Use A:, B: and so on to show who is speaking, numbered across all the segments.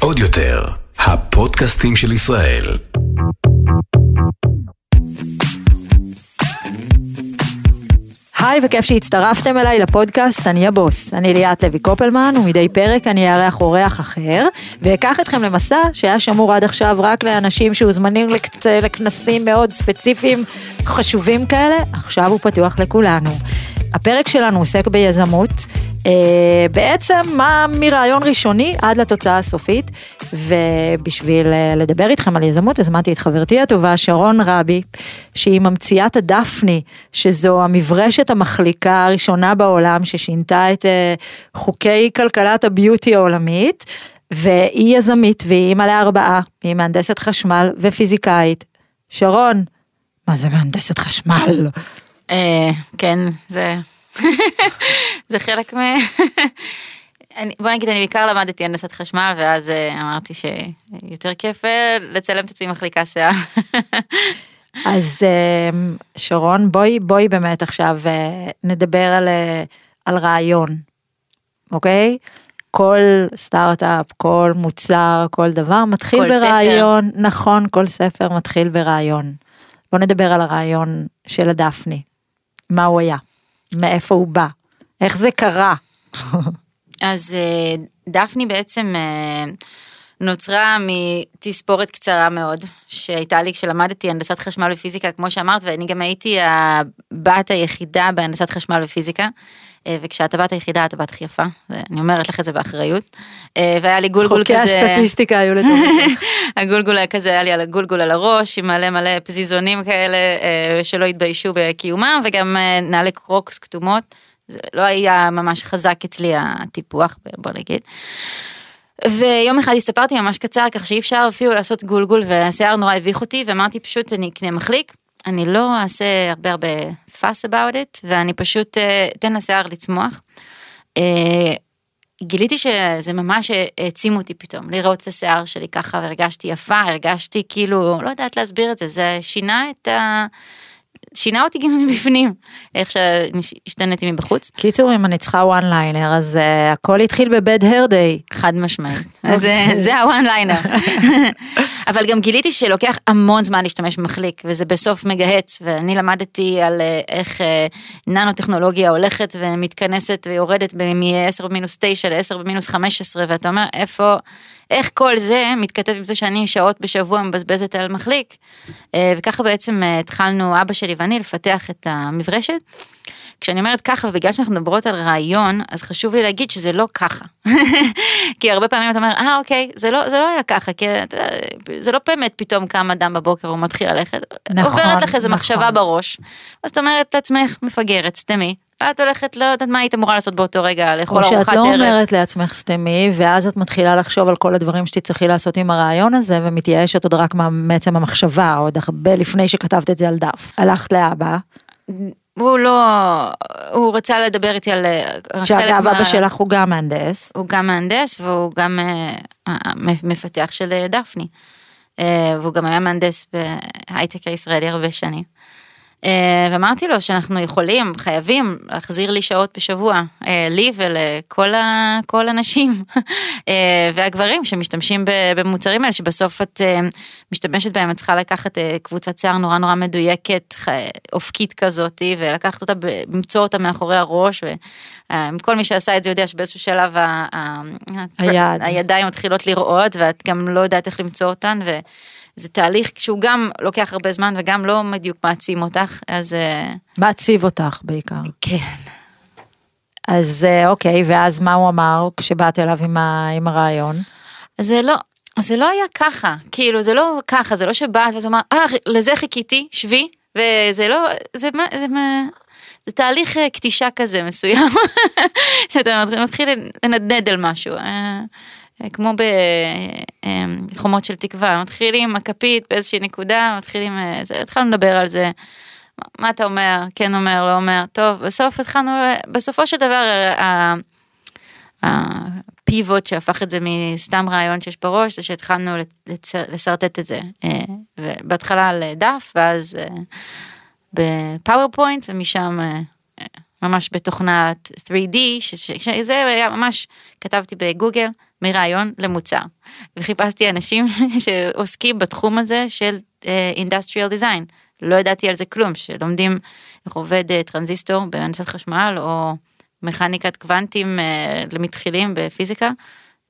A: עוד יותר, הפודקאסטים של ישראל.
B: היי וכיף שהצטרפתם אליי לפודקאסט אני הבוס. אני ליאת לוי קופלמן ומדי פרק אני אארח אורח אחר ואקח אתכם למסע שהיה שמור עד עכשיו רק לאנשים שהוזמנים לקצ... לכנסים מאוד ספציפיים חשובים כאלה, עכשיו הוא פתוח לכולנו. הפרק שלנו עוסק ביזמות, בעצם מה מרעיון ראשוני עד לתוצאה הסופית, ובשביל אה, לדבר איתכם על יזמות הזמנתי את חברתי הטובה שרון רבי, שהיא ממציאת הדפני, שזו המברשת המחליקה הראשונה בעולם ששינתה את אה, חוקי כלכלת הביוטי העולמית. והיא יזמית והיא אימא לארבעה, היא מהנדסת חשמל ופיזיקאית. שרון, מה זה מהנדסת חשמל?
C: אה, כן, זה... זה חלק מ... אני, בוא נגיד, אני בעיקר למדתי הנדסת חשמל, ואז אה, אמרתי שיותר כיף אה, לצלם את עצמי מחליקה שיער.
B: אז שרון, בואי, בואי באמת עכשיו נדבר על, על רעיון, אוקיי? כל סטארט-אפ, כל מוצר, כל דבר מתחיל
C: כל
B: ברעיון, ספר. נכון, כל ספר מתחיל ברעיון. בוא נדבר על הרעיון של הדפני. מה הוא היה? מאיפה הוא בא? איך זה קרה?
C: אז דפני בעצם נוצרה מתספורת קצרה מאוד שהייתה לי כשלמדתי הנדסת חשמל ופיזיקה כמו שאמרת ואני גם הייתי הבת היחידה בהנדסת חשמל ופיזיקה. וכשאתה בת היחידה אתה בת הכי יפה, אני אומרת לך את זה באחריות. והיה לי גולגול
B: חוקי
C: כזה,
B: חוקי הסטטיסטיקה היו לטובתך.
C: הגולגול היה כזה, היה לי על הגולגול על הראש עם מלא מלא פזיזונים כאלה שלא התביישו בקיומם וגם נעלי קרוקס כתומות. זה לא היה ממש חזק אצלי הטיפוח בוא נגיד. ויום אחד הסתפרתי ממש קצר כך שאי אפשר אפילו לעשות גולגול והשיער נורא הביך אותי ואמרתי פשוט אני אקנה מחליק. אני לא אעשה הרבה הרבה fuss about it ואני פשוט אתן לשיער לצמוח. גיליתי שזה ממש העצים אותי פתאום לראות את השיער שלי ככה והרגשתי יפה הרגשתי כאילו לא יודעת להסביר את זה זה שינה את ה... שינה אותי גם מבפנים, איך שהשתנתי מבחוץ.
B: קיצור, אם אני צריכה one liner, אז אה, הכל התחיל ב bad hair day.
C: חד משמעית. אז אה, זה ה one liner. אבל גם גיליתי שלוקח המון זמן להשתמש במחליק, וזה בסוף מגהץ, ואני למדתי על אה, איך אה, ננו טכנולוגיה הולכת ומתכנסת ויורדת מ-10 במינוס 9 ל-10 במינוס 15, ואתה אומר, איפה... איך כל זה מתכתב עם זה שאני שעות בשבוע מבזבזת על מחליק. וככה בעצם התחלנו אבא שלי ואני לפתח את המברשת. כשאני אומרת ככה ובגלל שאנחנו מדברות על רעיון אז חשוב לי להגיד שזה לא ככה. כי הרבה פעמים אתה אומר אה אוקיי זה לא זה לא היה ככה כי זה לא באמת פתאום קם אדם בבוקר הוא מתחיל ללכת. נכון, עוברת לך איזה נכון. מחשבה בראש. אז את אומרת לעצמך מפגרת סתמי ואת הולכת לא יודעת מה היית אמורה לעשות באותו רגע לאכול ארוחת ערב.
B: או שאת לא אומרת לעצמך סתמי ואז את מתחילה לחשוב על כל הדברים שתצטרכי לעשות עם הרעיון הזה ומתייאשת עוד רק מעצם המחשבה עוד הרבה לפני שכתבת את זה על דף. הלכת לאבא.
C: הוא לא, הוא רצה לדבר איתי על...
B: שאגב אבא שלך הוא גם מהנדס.
C: הוא גם מהנדס והוא גם מפתח של דפני. והוא גם היה מהנדס בהייטק הישראלי הרבה שנים. ואמרתי לו שאנחנו יכולים, חייבים להחזיר לי שעות בשבוע, לי ולכל הנשים והגברים שמשתמשים במוצרים האלה, שבסוף את משתמשת בהם, את צריכה לקחת קבוצת שיער נורא נורא מדויקת, אופקית כזאת, ולקחת אותה, למצוא אותה מאחורי הראש, וכל מי שעשה את זה יודע שבאיזשהו שלב
B: היד.
C: הידיים מתחילות לרעוד, ואת גם לא יודעת איך למצוא אותן. ו... זה תהליך שהוא גם לוקח הרבה זמן וגם לא בדיוק מעצים אותך, אז...
B: מעציב אותך בעיקר.
C: כן.
B: אז אוקיי, ואז מה הוא אמר כשבאת אליו עם, ה, עם הרעיון?
C: זה לא, זה לא היה ככה, כאילו זה לא ככה, זה לא שבאת ואת אומרת, אה, לזה חיכיתי, שבי, וזה לא, זה מה, זה מה... זה תהליך קטישה כזה מסוים, שאתה מתחיל לנדנד על משהו. כמו בחומות של תקווה, מתחילים הכפית באיזושהי נקודה, מתחילים, התחלנו לדבר על זה, מה אתה אומר, כן אומר, לא אומר, טוב, בסוף התחלנו, בסופו של דבר, הפיבוט שהפך את זה מסתם רעיון שיש בראש, זה שהתחלנו לשרטט את זה, בהתחלה על דף, ואז בפאורפוינט, ומשם ממש בתוכנת 3D, שזה היה ממש, כתבתי בגוגל, מרעיון למוצר. וחיפשתי אנשים שעוסקים בתחום הזה של אינדסטריאל uh, דיזיין. לא ידעתי על זה כלום, שלומדים איך עובד אה, טרנזיסטור בהנדסת חשמל, או מכניקת קוונטים אה, למתחילים בפיזיקה.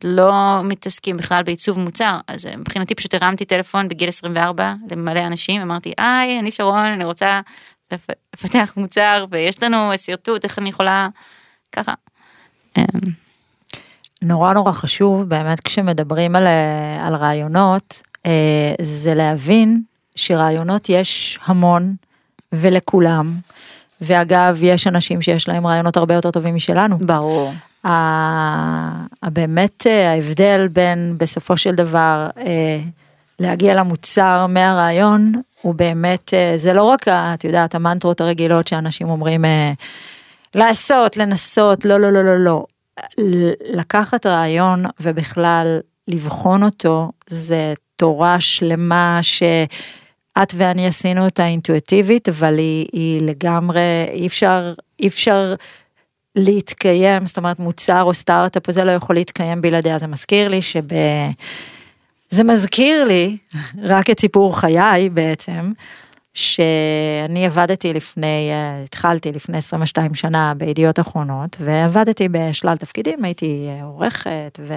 C: לא מתעסקים בכלל בעיצוב מוצר, אז מבחינתי פשוט הרמתי טלפון בגיל 24 למלא אנשים, אמרתי, היי, אני שרון, אני רוצה לפתח מוצר, ויש לנו שרטוט, איך אני יכולה, ככה.
B: נורא נורא חשוב, באמת כשמדברים על, על רעיונות, אה, זה להבין שרעיונות יש המון ולכולם. ואגב, יש אנשים שיש להם רעיונות הרבה יותר טובים משלנו.
C: ברור.
B: באמת אה, ההבדל בין בסופו של דבר אה, להגיע למוצר מהרעיון הוא באמת אה, זה לא רק את יודעת המנטרות הרגילות שאנשים אומרים לעשות לנסות לא לא לא לא לא לקחת רעיון ובכלל לבחון אותו זה תורה שלמה שאת ואני עשינו אותה אינטואיטיבית אבל היא, היא לגמרי אי אפשר אי אפשר להתקיים, זאת אומרת מוצר או סטארט-אפ זה לא יכול להתקיים בלעדיה, זה מזכיר לי שב... זה מזכיר לי רק את סיפור חיי בעצם, שאני עבדתי לפני, התחלתי לפני 22 שנה בידיעות אחרונות, ועבדתי בשלל תפקידים, הייתי עורכת ו...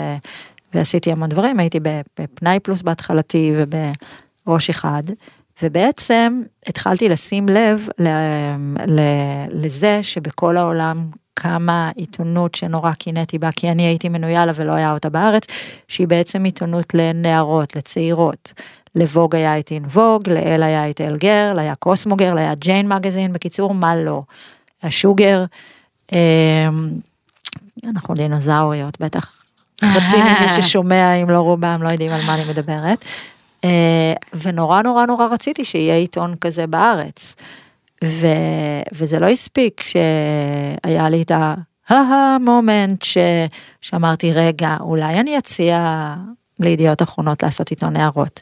B: ועשיתי המון דברים, הייתי בפנאי פלוס בהתחלתי ובראש אחד, ובעצם התחלתי לשים לב לזה שבכל העולם קמה עיתונות שנורא קינאתי בה, כי אני הייתי מנויה לה ולא היה אותה בארץ, שהיא בעצם עיתונות לנערות, לצעירות. לווג היה את אינווג, לאל היה את אלגר, היה קוסמוגר, היה ג'יין מגזין, בקיצור, מה לא. היה שוגר. אמ, אנחנו דינוזאוריות, בטח חצי ממי ששומע, אם לא רובם, לא יודעים על מה אני מדברת. אה, ונורא נורא נורא רציתי שיהיה עיתון כזה בארץ. ו, וזה לא הספיק שהיה לי את ההה-מומנט שאמרתי רגע אולי אני אציע לידיעות אחרונות לעשות עיתון הערות.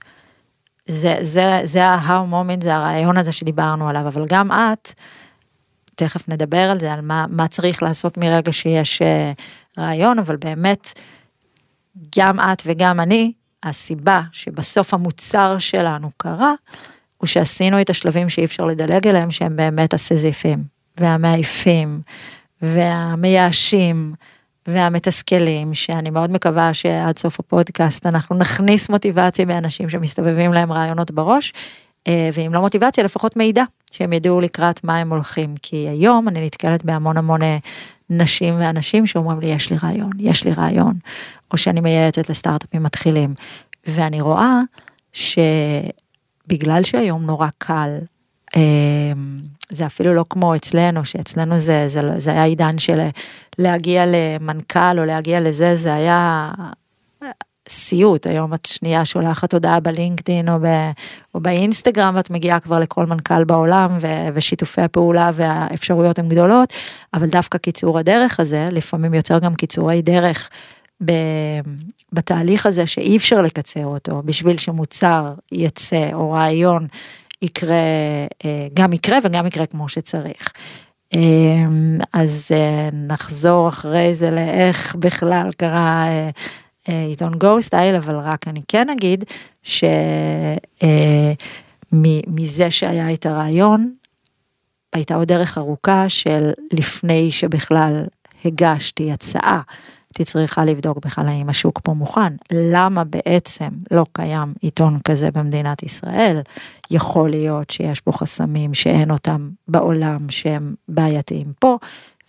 B: זה זה זה ההה-מומנט זה הרעיון הזה שדיברנו עליו אבל גם את תכף נדבר על זה על מה מה צריך לעשות מרגע שיש אה, רעיון אבל באמת גם את וגם אני הסיבה שבסוף המוצר שלנו קרה הוא שעשינו את השלבים שאי אפשר לדלג עליהם שהם באמת הסזיפים והמעיפים והמייאשים והמתסכלים שאני מאוד מקווה שעד סוף הפודקאסט אנחנו נכניס מוטיבציה באנשים שמסתובבים להם רעיונות בראש אה, ואם לא מוטיבציה לפחות מידע שהם ידעו לקראת מה הם הולכים. כי היום אני נתקלת בהמון המון אה, נשים ואנשים שאומרים לי יש לי רעיון יש לי רעיון או שאני מייעצת לסטארט-אפים מתחילים. ואני רואה ש... בגלל שהיום נורא קל, אמ, זה אפילו לא כמו אצלנו, שאצלנו זה, זה, זה היה עידן של להגיע למנכ"ל או להגיע לזה, זה היה סיוט, היום את שנייה שולחת הודעה בלינקדאין או, ב, או באינסטגרם ואת מגיעה כבר לכל מנכ"ל בעולם ו, ושיתופי הפעולה והאפשרויות הן גדולות, אבל דווקא קיצור הדרך הזה לפעמים יוצר גם קיצורי דרך בתהליך הזה שאי אפשר לקצר אותו. בשביל שמוצר יצא או רעיון יקרה, אה, גם יקרה וגם יקרה כמו שצריך. אה, אז אה, נחזור אחרי זה לאיך בכלל קרה עיתון גו סטייל, אבל רק אני כן אגיד שמזה שהיה את הרעיון, הייתה עוד דרך ארוכה של לפני שבכלל הגשתי הצעה הייתי צריכה לבדוק בכלל האם השוק פה מוכן. למה בעצם לא קיים עיתון כזה במדינת ישראל? יכול להיות שיש פה חסמים שאין אותם בעולם שהם בעייתיים פה,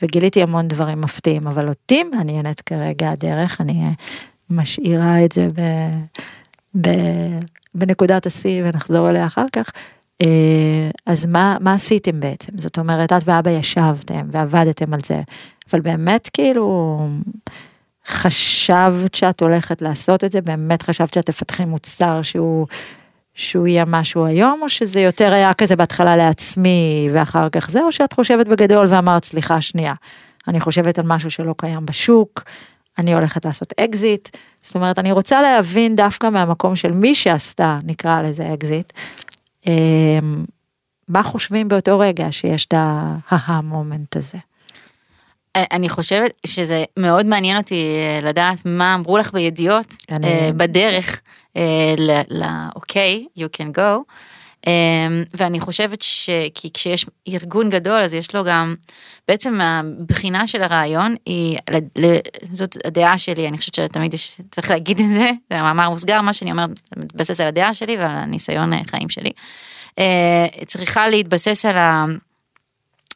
B: וגיליתי המון דברים מפתיעים, אבל אותי מעניינת כרגע הדרך, אני משאירה את זה ב, ב, בנקודת השיא ונחזור אליה אחר כך. אה, אז מה, מה עשיתם בעצם? זאת אומרת, את ואבא ישבתם ועבדתם על זה, אבל באמת כאילו... חשבת שאת הולכת לעשות את זה? באמת חשבת שאת תפתחי מוצר שהוא, שהוא יהיה משהו היום, או שזה יותר היה כזה בהתחלה לעצמי ואחר כך זה, או שאת חושבת בגדול ואמרת, סליחה, שנייה, אני חושבת על משהו שלא קיים בשוק, אני הולכת לעשות אקזיט, זאת אומרת, אני רוצה להבין דווקא מהמקום של מי שעשתה, נקרא לזה אקזיט, אמ, מה חושבים באותו רגע שיש את ה aha moment הזה.
C: אני חושבת שזה מאוד מעניין אותי אה, לדעת מה אמרו לך בידיעות
B: אני-
C: אה, בדרך לאוקיי, you can go. אה, ואני חושבת שכי כשיש ארגון גדול אז יש לו גם, בעצם הבחינה של הרעיון היא, זאת הדעה שלי, אני חושבת שתמיד יש, צריך להגיד את זה, זה מאמר מוסגר, מה שאני אומרת מתבסס על הדעה שלי ועל הניסיון אה, חיים שלי. אה, צריכה להתבסס על ה...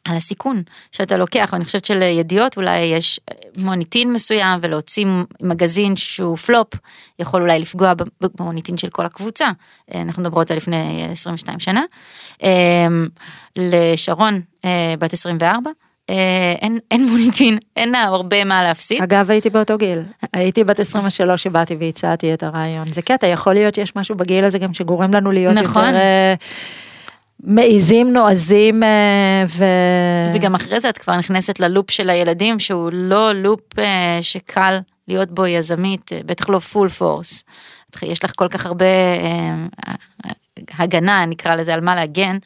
C: על הסיכון שאתה לוקח, ואני חושבת שלידיעות אולי יש מוניטין מסוים ולהוציא מגזין שהוא פלופ יכול אולי לפגוע במוניטין של כל הקבוצה. אנחנו מדברות על לפני 22 שנה. לשרון בת 24 אין, אין מוניטין, אין לה הרבה מה להפסיד.
B: אגב, הייתי באותו גיל. הייתי בת 23 שבאתי והצעתי את הרעיון. זה קטע, יכול להיות שיש משהו בגיל הזה גם שגורם לנו להיות
C: נכון.
B: יותר אה, מעיזים, נועזים, אה, ו...
C: וגם אחרי זה את כבר נכנסת ללופ של הילדים שהוא לא לופ אה, שקל להיות בו יזמית, אה, בטח לא פול פורס. יש לך כל כך הרבה הגנה, נקרא לזה, על מה להגן,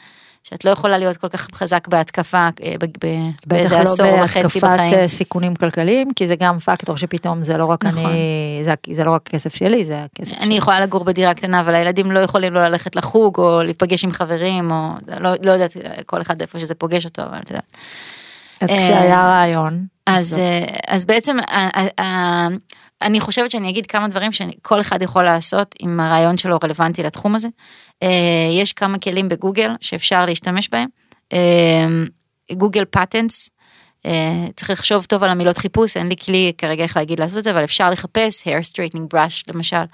C: שאת לא יכולה להיות כל כך חזק בהתקפה אה, ב- ב-
B: בטח
C: באיזה
B: לא
C: עשור וחצי
B: בהתקפת
C: בחיים.
B: אה, סיכונים כלכליים, כי זה גם פקטור שפתאום זה לא רק
C: נכון.
B: אני, זה, זה לא רק כסף שלי, זה הכסף
C: אני יכולה לגור בדירה קטנה, אבל הילדים לא יכולים לא ללכת לחוג או להיפגש עם חברים, או לא, לא יודעת, כל אחד איפה שזה פוגש אותו, אבל את יודעת.
B: אז
C: אה,
B: כשהיה רעיון,
C: אז, אז בעצם אה, אה, אה, אני חושבת שאני אגיד כמה דברים שכל אחד יכול לעשות אם הרעיון שלו רלוונטי לתחום הזה. יש כמה כלים בגוגל שאפשר להשתמש בהם. גוגל פטנטס, צריך לחשוב טוב על המילות חיפוש, אין לי כלי כרגע איך להגיד לעשות את זה, אבל אפשר לחפש hair straightening brush למשל, אה,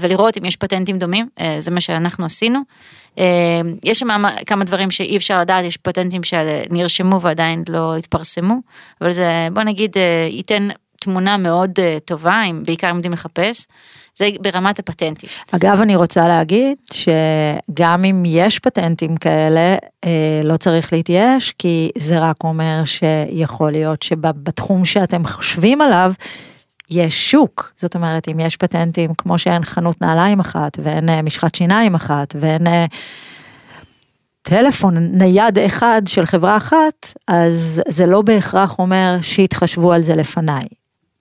C: ולראות אם יש פטנטים דומים, אה, זה מה שאנחנו עשינו. אה, יש שם כמה דברים שאי אפשר לדעת, יש פטנטים שנרשמו ועדיין לא התפרסמו, אבל זה בוא נגיד אה, ייתן תמונה מאוד אה, טובה, אם בעיקר יודעים לחפש, זה ברמת הפטנטים.
B: אגב, אני רוצה להגיד שגם אם יש פטנטים כאלה, אה, לא צריך להתייאש, כי זה רק אומר שיכול להיות שבתחום שאתם חושבים עליו, יש שוק. זאת אומרת, אם יש פטנטים כמו שאין חנות נעליים אחת, ואין אה, משחת שיניים אחת, ואין אה, טלפון נייד אחד של חברה אחת, אז זה לא בהכרח אומר שיתחשבו על זה לפניי.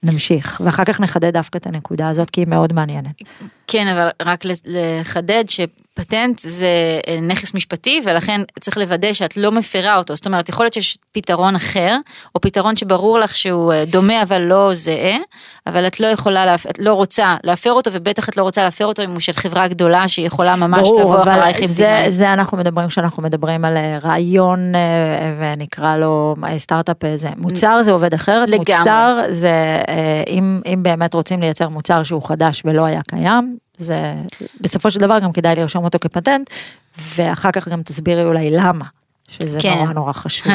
B: נמשיך, ואחר כך נחדד דווקא את הנקודה הזאת, כי היא מאוד מעניינת.
C: כן, אבל רק לחדד שפטנט זה אה, נכס משפטי ולכן צריך לוודא שאת לא מפרה אותו. זאת אומרת, יכול להיות שיש פתרון אחר, או פתרון שברור לך שהוא אה, דומה אבל לא זהה, אבל את לא יכולה, להפ... את לא רוצה להפר אותו, ובטח את לא רוצה להפר אותו אם הוא של חברה גדולה שיכולה ממש
B: ברור,
C: לבוא אחרייך עם
B: זה,
C: דיני.
B: זה אנחנו מדברים כשאנחנו מדברים על אה, רעיון ונקרא לו סטארט-אפ זה. מוצר זה עובד אחרת,
C: לגמרי.
B: מוצר זה, אם, אם באמת רוצים לייצר מוצר שהוא חדש ולא היה קיים, זה בסופו של דבר גם כדאי לרשום אותו כפטנט, ואחר כך גם תסבירי אולי למה. שזה
C: כן.
B: נורא נורא חשוב.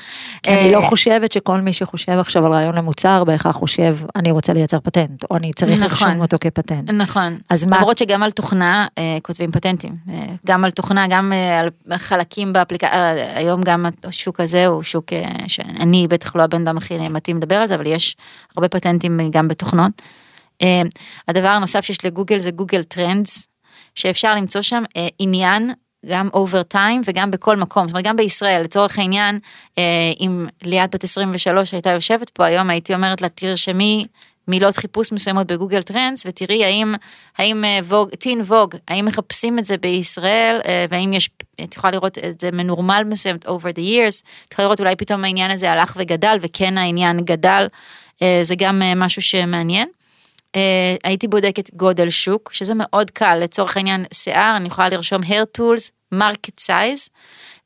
B: כי אני לא
C: אה,
B: חושבת שכל מי שחושב עכשיו על רעיון למוצר בהכרח חושב אני רוצה לייצר פטנט או אני צריך
C: נכון.
B: לרשום אותו כפטנט.
C: נכון.
B: אז מה-
C: למרות שגם על תוכנה אה, כותבים פטנטים. אה, גם על תוכנה, גם אה, על חלקים באפליקציה, אה, היום גם השוק הזה הוא שוק אה, שאני בטח לא הבן אדם הכי מתאים לדבר על זה, אבל יש הרבה פטנטים אה, גם בתוכנות. אה, הדבר הנוסף שיש לגוגל זה Google Trends, שאפשר למצוא שם אה, עניין. גם over time וגם בכל מקום, זאת אומרת גם בישראל, לצורך העניין, אה, אם ליאת בת 23 הייתה יושבת פה היום, הייתי אומרת לה תרשמי מילות חיפוש מסוימות ב Google Trends ותראי האם, האם ווג, טין ווג, האם מחפשים את זה בישראל אה, והאם יש, את יכולה לראות את זה מנורמל מסוים over the years, את יכולה לראות אולי פתאום העניין הזה הלך וגדל וכן העניין גדל, זה גם משהו שמעניין. Uh, הייתי בודקת גודל שוק, שזה מאוד קל, לצורך העניין שיער, אני יכולה לרשום hair tools, market size,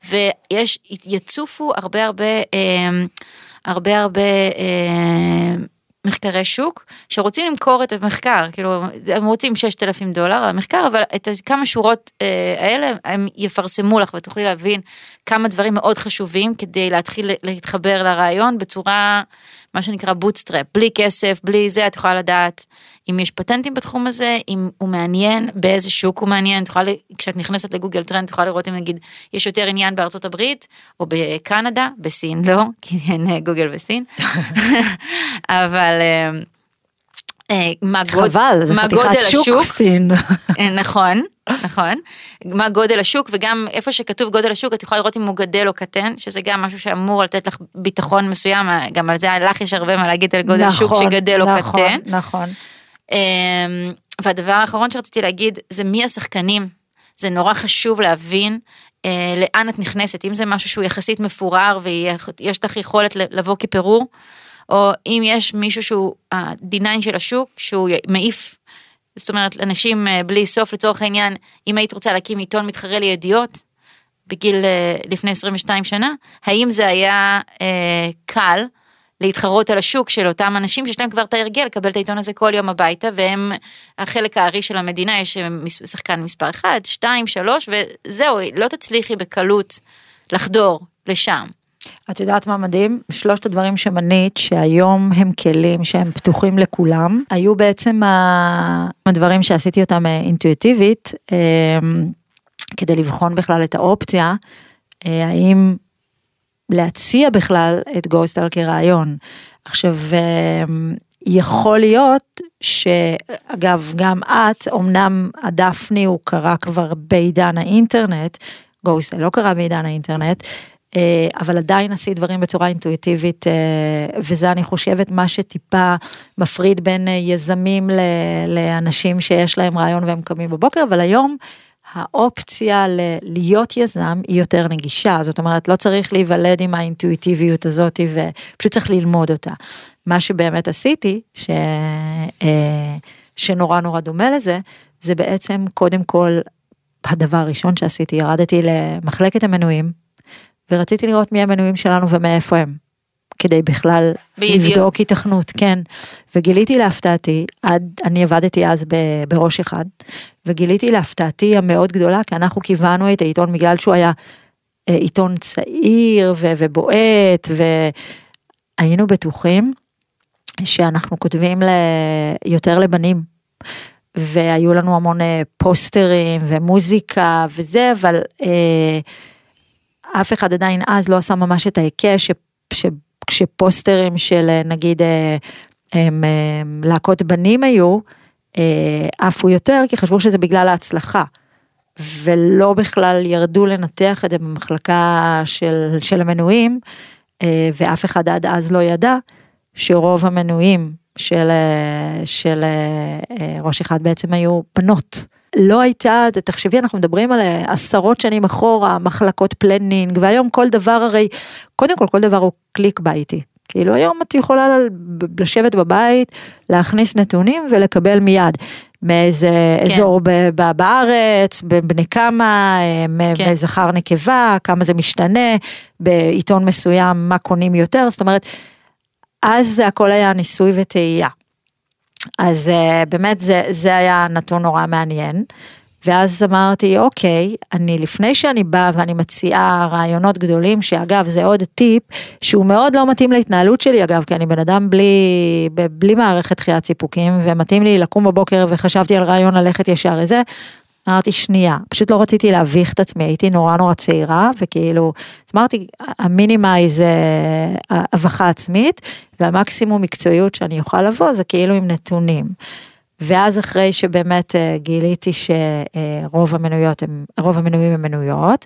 C: ויש, יצופו הרבה הרבה, uh, הרבה הרבה uh, מחקרי שוק, שרוצים למכור את המחקר, כאילו, הם רוצים 6,000 דולר על המחקר, אבל את כמה שורות אה, האלה הם יפרסמו לך ותוכלי להבין כמה דברים מאוד חשובים כדי להתחיל להתחבר לרעיון בצורה, מה שנקרא bootstrap, בלי כסף, בלי זה, את יכולה לדעת אם יש פטנטים בתחום הזה, אם הוא מעניין, באיזה שוק הוא מעניין, את יכולה, כשאת נכנסת ל Google Trend, את יכולה לראות אם נגיד יש יותר עניין בארצות הברית, או בקנדה, בסין לא, כי אין אה, גוגל בסין, אבל אה, אה, מה גוד-
B: חבל,
C: מה גודל
B: שוק
C: השוק,
B: סין.
C: נכון, נכון? מה גודל השוק, וגם איפה שכתוב גודל השוק, את יכולה לראות אם הוא גדל או קטן, שזה גם משהו שאמור לתת לך ביטחון מסוים, גם על זה לך יש הרבה מה להגיד על גודל
B: נכון,
C: שוק שגדל או
B: נכון,
C: קטן.
B: נכון.
C: אמ, והדבר האחרון שרציתי להגיד, זה מי השחקנים. זה נורא חשוב להבין אה, לאן את נכנסת, אם זה משהו שהוא יחסית מפורר ויש לך יכולת לבוא כפירור, או אם יש מישהו שהוא ה-D9 של השוק, שהוא מעיף, זאת אומרת, אנשים אה, בלי סוף לצורך העניין, אם היית רוצה להקים עיתון מתחרה לידיעות, בגיל אה, לפני 22 שנה, האם זה היה אה, קל להתחרות על השוק של אותם אנשים שיש להם כבר את ההרגל לקבל את העיתון הזה כל יום הביתה, והם החלק הארי של המדינה, יש שחקן מספר 1, 2, 3, וזהו, לא תצליחי בקלות לחדור לשם.
B: את יודעת מה מדהים? שלושת הדברים שמנית שהיום הם כלים שהם פתוחים לכולם, היו בעצם הדברים שעשיתי אותם אה, אינטואיטיבית, אמ, כדי לבחון בכלל את האופציה, אה, האם להציע בכלל את גוסטל כרעיון. עכשיו, אמ, יכול להיות שאגב, גם את, אמנם הדפני הוא קרה כבר בעידן האינטרנט, גוסטל לא קרה בעידן האינטרנט, אה, אבל עדיין עשית דברים בצורה אינטואיטיבית, אה, וזה אני חושבת מה שטיפה מפריד בין אה, יזמים לאנשים שיש להם רעיון והם קמים בבוקר, אבל היום האופציה להיות יזם היא יותר נגישה, זאת אומרת לא צריך להיוולד עם האינטואיטיביות הזאת ופשוט צריך ללמוד אותה. מה שבאמת עשיתי, ש... שנורא נורא דומה לזה, זה בעצם קודם כל הדבר הראשון שעשיתי, ירדתי למחלקת המנויים, ורציתי לראות מי המנויים שלנו ומאיפה הם. כדי בכלל בידיעות. לבדוק התכנות, כן. וגיליתי להפתעתי, עד, אני עבדתי אז ב, בראש אחד, וגיליתי להפתעתי המאוד גדולה, כי אנחנו כיוונו את העיתון בגלל שהוא היה אה, עיתון צעיר ו, ובועט, והיינו בטוחים שאנחנו כותבים ל, יותר לבנים. והיו לנו המון אה, פוסטרים ומוזיקה וזה, אבל אה, אף אחד עדיין אז לא עשה ממש את ההיקש כשפוסטרים של אה, נגיד אה, הם, הם, להקות בנים היו, אה, עפו יותר כי חשבו שזה בגלל ההצלחה. ולא בכלל ירדו לנתח את זה במחלקה של, של המנויים, ואף אחד עד אז לא ידע שרוב המנויים של, של ראש אחד בעצם היו בנות. לא הייתה, תחשבי, אנחנו מדברים על אה, עשרות שנים אחורה, מחלקות planning, והיום כל דבר הרי, קודם כל, כל דבר הוא קליק ביתי. כאילו היום את יכולה לשבת בבית, להכניס נתונים ולקבל מיד. מאיזה כן. אזור ב- ב- בארץ, בני כמה, אה, כן. מזכר נקבה, כמה זה משתנה, בעיתון מסוים מה קונים יותר, זאת אומרת, אז הכל היה ניסוי וטעייה. אז uh, באמת זה, זה היה נתון נורא מעניין. ואז אמרתי, אוקיי, אני לפני שאני באה ואני מציעה רעיונות גדולים, שאגב זה עוד טיפ, שהוא מאוד לא מתאים להתנהלות שלי אגב, כי אני בן אדם בלי, בלי מערכת דחיית סיפוקים, ומתאים לי לקום בבוקר וחשבתי על רעיון ללכת ישר לזה, אמרתי שנייה, פשוט לא רציתי להביך את עצמי, הייתי נורא נורא צעירה, וכאילו, אמרתי, המינימאי זה הבכה עצמית, והמקסימום מקצועיות שאני אוכל לבוא זה כאילו עם נתונים. ואז אחרי שבאמת אה, גיליתי שרוב המנויות הם, רוב המנויים הם מנויות,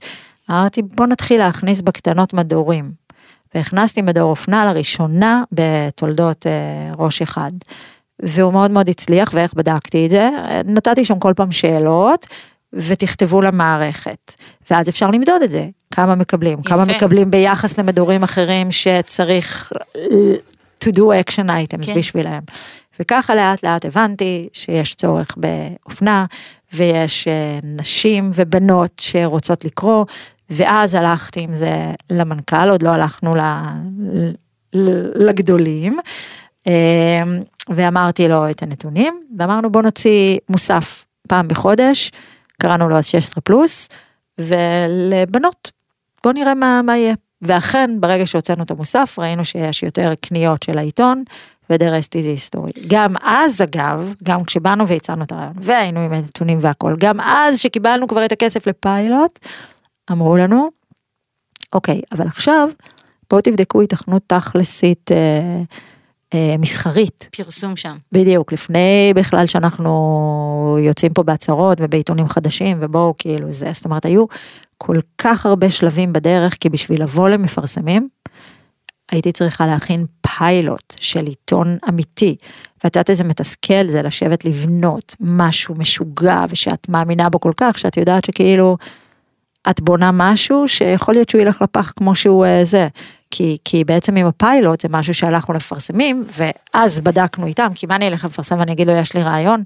B: אמרתי בוא נתחיל להכניס בקטנות מדורים. והכנסתי מדור אופנה לראשונה בתולדות אה, ראש אחד. והוא מאוד מאוד הצליח, ואיך בדקתי את זה? נתתי שם כל פעם שאלות, ותכתבו למערכת, ואז אפשר למדוד את זה, כמה מקבלים, יפה. כמה מקבלים ביחס למדורים אחרים שצריך to do action items כן. בשבילם. וככה לאט לאט הבנתי שיש צורך באופנה, ויש אה, נשים ובנות שרוצות לקרוא, ואז הלכתי עם זה למנכ"ל, עוד לא הלכנו לגדולים, אה, ואמרתי לו את הנתונים, ואמרנו בוא נוציא מוסף פעם בחודש, קראנו לו אז 16 פלוס, ולבנות, בוא נראה מה, מה יהיה. ואכן, ברגע שהוצאנו את המוסף, ראינו שיש יותר קניות של העיתון, rest is history. גם אז אגב, גם כשבאנו והצענו את הרעיון, והיינו עם הנתונים והכל, גם אז שקיבלנו כבר את הכסף לפיילוט, אמרו לנו, אוקיי, אבל עכשיו, בואו תבדקו התכנות תכלסית אה, מסחרית.
C: פרסום שם.
B: בדיוק, לפני בכלל שאנחנו יוצאים פה בהצהרות ובעיתונים חדשים ובואו כאילו זה, זאת אומרת היו כל כך הרבה שלבים בדרך כי בשביל לבוא למפרסמים הייתי צריכה להכין פיילוט של עיתון אמיתי. ואת יודעת איזה מתסכל זה לשבת לבנות משהו משוגע ושאת מאמינה בו כל כך שאת יודעת שכאילו את בונה משהו שיכול להיות שהוא ילך לפח כמו שהוא אה, זה. כי, כי בעצם עם הפיילוט זה משהו שהלכנו לפרסמים ואז בדקנו איתם כי מה אני אלך לפרסם ואני אגיד לו יש לי רעיון.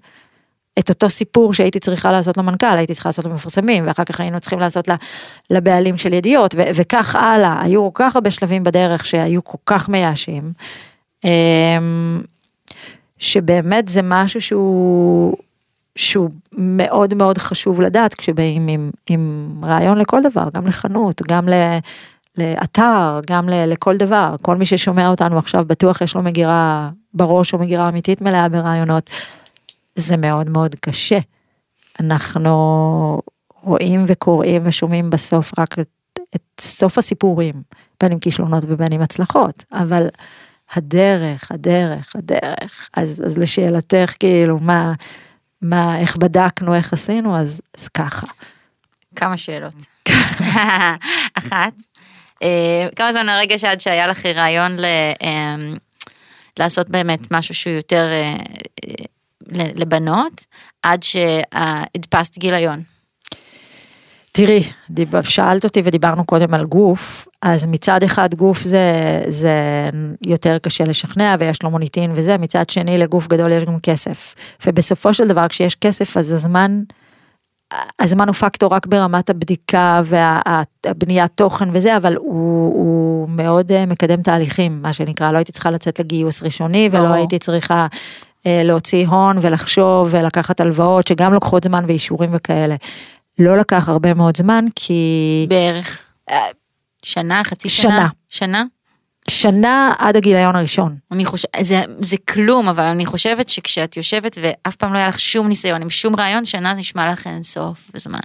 B: את אותו סיפור שהייתי צריכה לעשות למנכ"ל הייתי צריכה לעשות למפרסמים ואחר כך היינו צריכים לעשות לבעלים של ידיעות ו- וכך הלאה היו כל כך הרבה שלבים בדרך שהיו כל כך מייאשים. אמ, שבאמת זה משהו שהוא שהוא מאוד מאוד חשוב לדעת כשבאים עם, עם רעיון לכל דבר גם לחנות גם ל... לאתר, גם לכל דבר, כל מי ששומע אותנו עכשיו בטוח יש לו מגירה בראש או מגירה אמיתית מלאה ברעיונות, זה מאוד מאוד קשה. אנחנו רואים וקוראים ושומעים בסוף רק את, את סוף הסיפורים, בין אם כישלונות ובין אם הצלחות, אבל הדרך, הדרך, הדרך, אז, אז לשאלתך כאילו מה, מה, איך בדקנו, איך עשינו, אז, אז ככה.
C: כמה שאלות. אחת, אה, כמה זמן הרגע שעד שהיה לך רעיון ל, אה, לעשות באמת משהו שהוא יותר אה, לבנות, עד שהדפסת גיליון?
B: תראי, שאלת אותי ודיברנו קודם על גוף, אז מצד אחד גוף זה, זה יותר קשה לשכנע ויש לו מוניטין וזה, מצד שני לגוף גדול יש גם כסף. ובסופו של דבר כשיש כסף אז הזמן, הזמן הוא פקטור רק ברמת הבדיקה והבניית תוכן וזה, אבל הוא, הוא מאוד אה, מקדם תהליכים, מה שנקרא, לא הייתי צריכה לצאת לגיוס ראשוני ולא או. הייתי צריכה אה, להוציא הון ולחשוב ולקחת הלוואות שגם לוקחות זמן ואישורים וכאלה. לא לקח הרבה מאוד זמן כי...
C: בערך. אה, שנה, חצי שנה?
B: שנה.
C: שנה?
B: שנה עד הגיליון הראשון.
C: אני חושבת, זה, זה כלום, אבל אני חושבת שכשאת יושבת ואף פעם לא היה לך שום ניסיון עם שום רעיון, שנה נשמע לך אין סוף וזמן.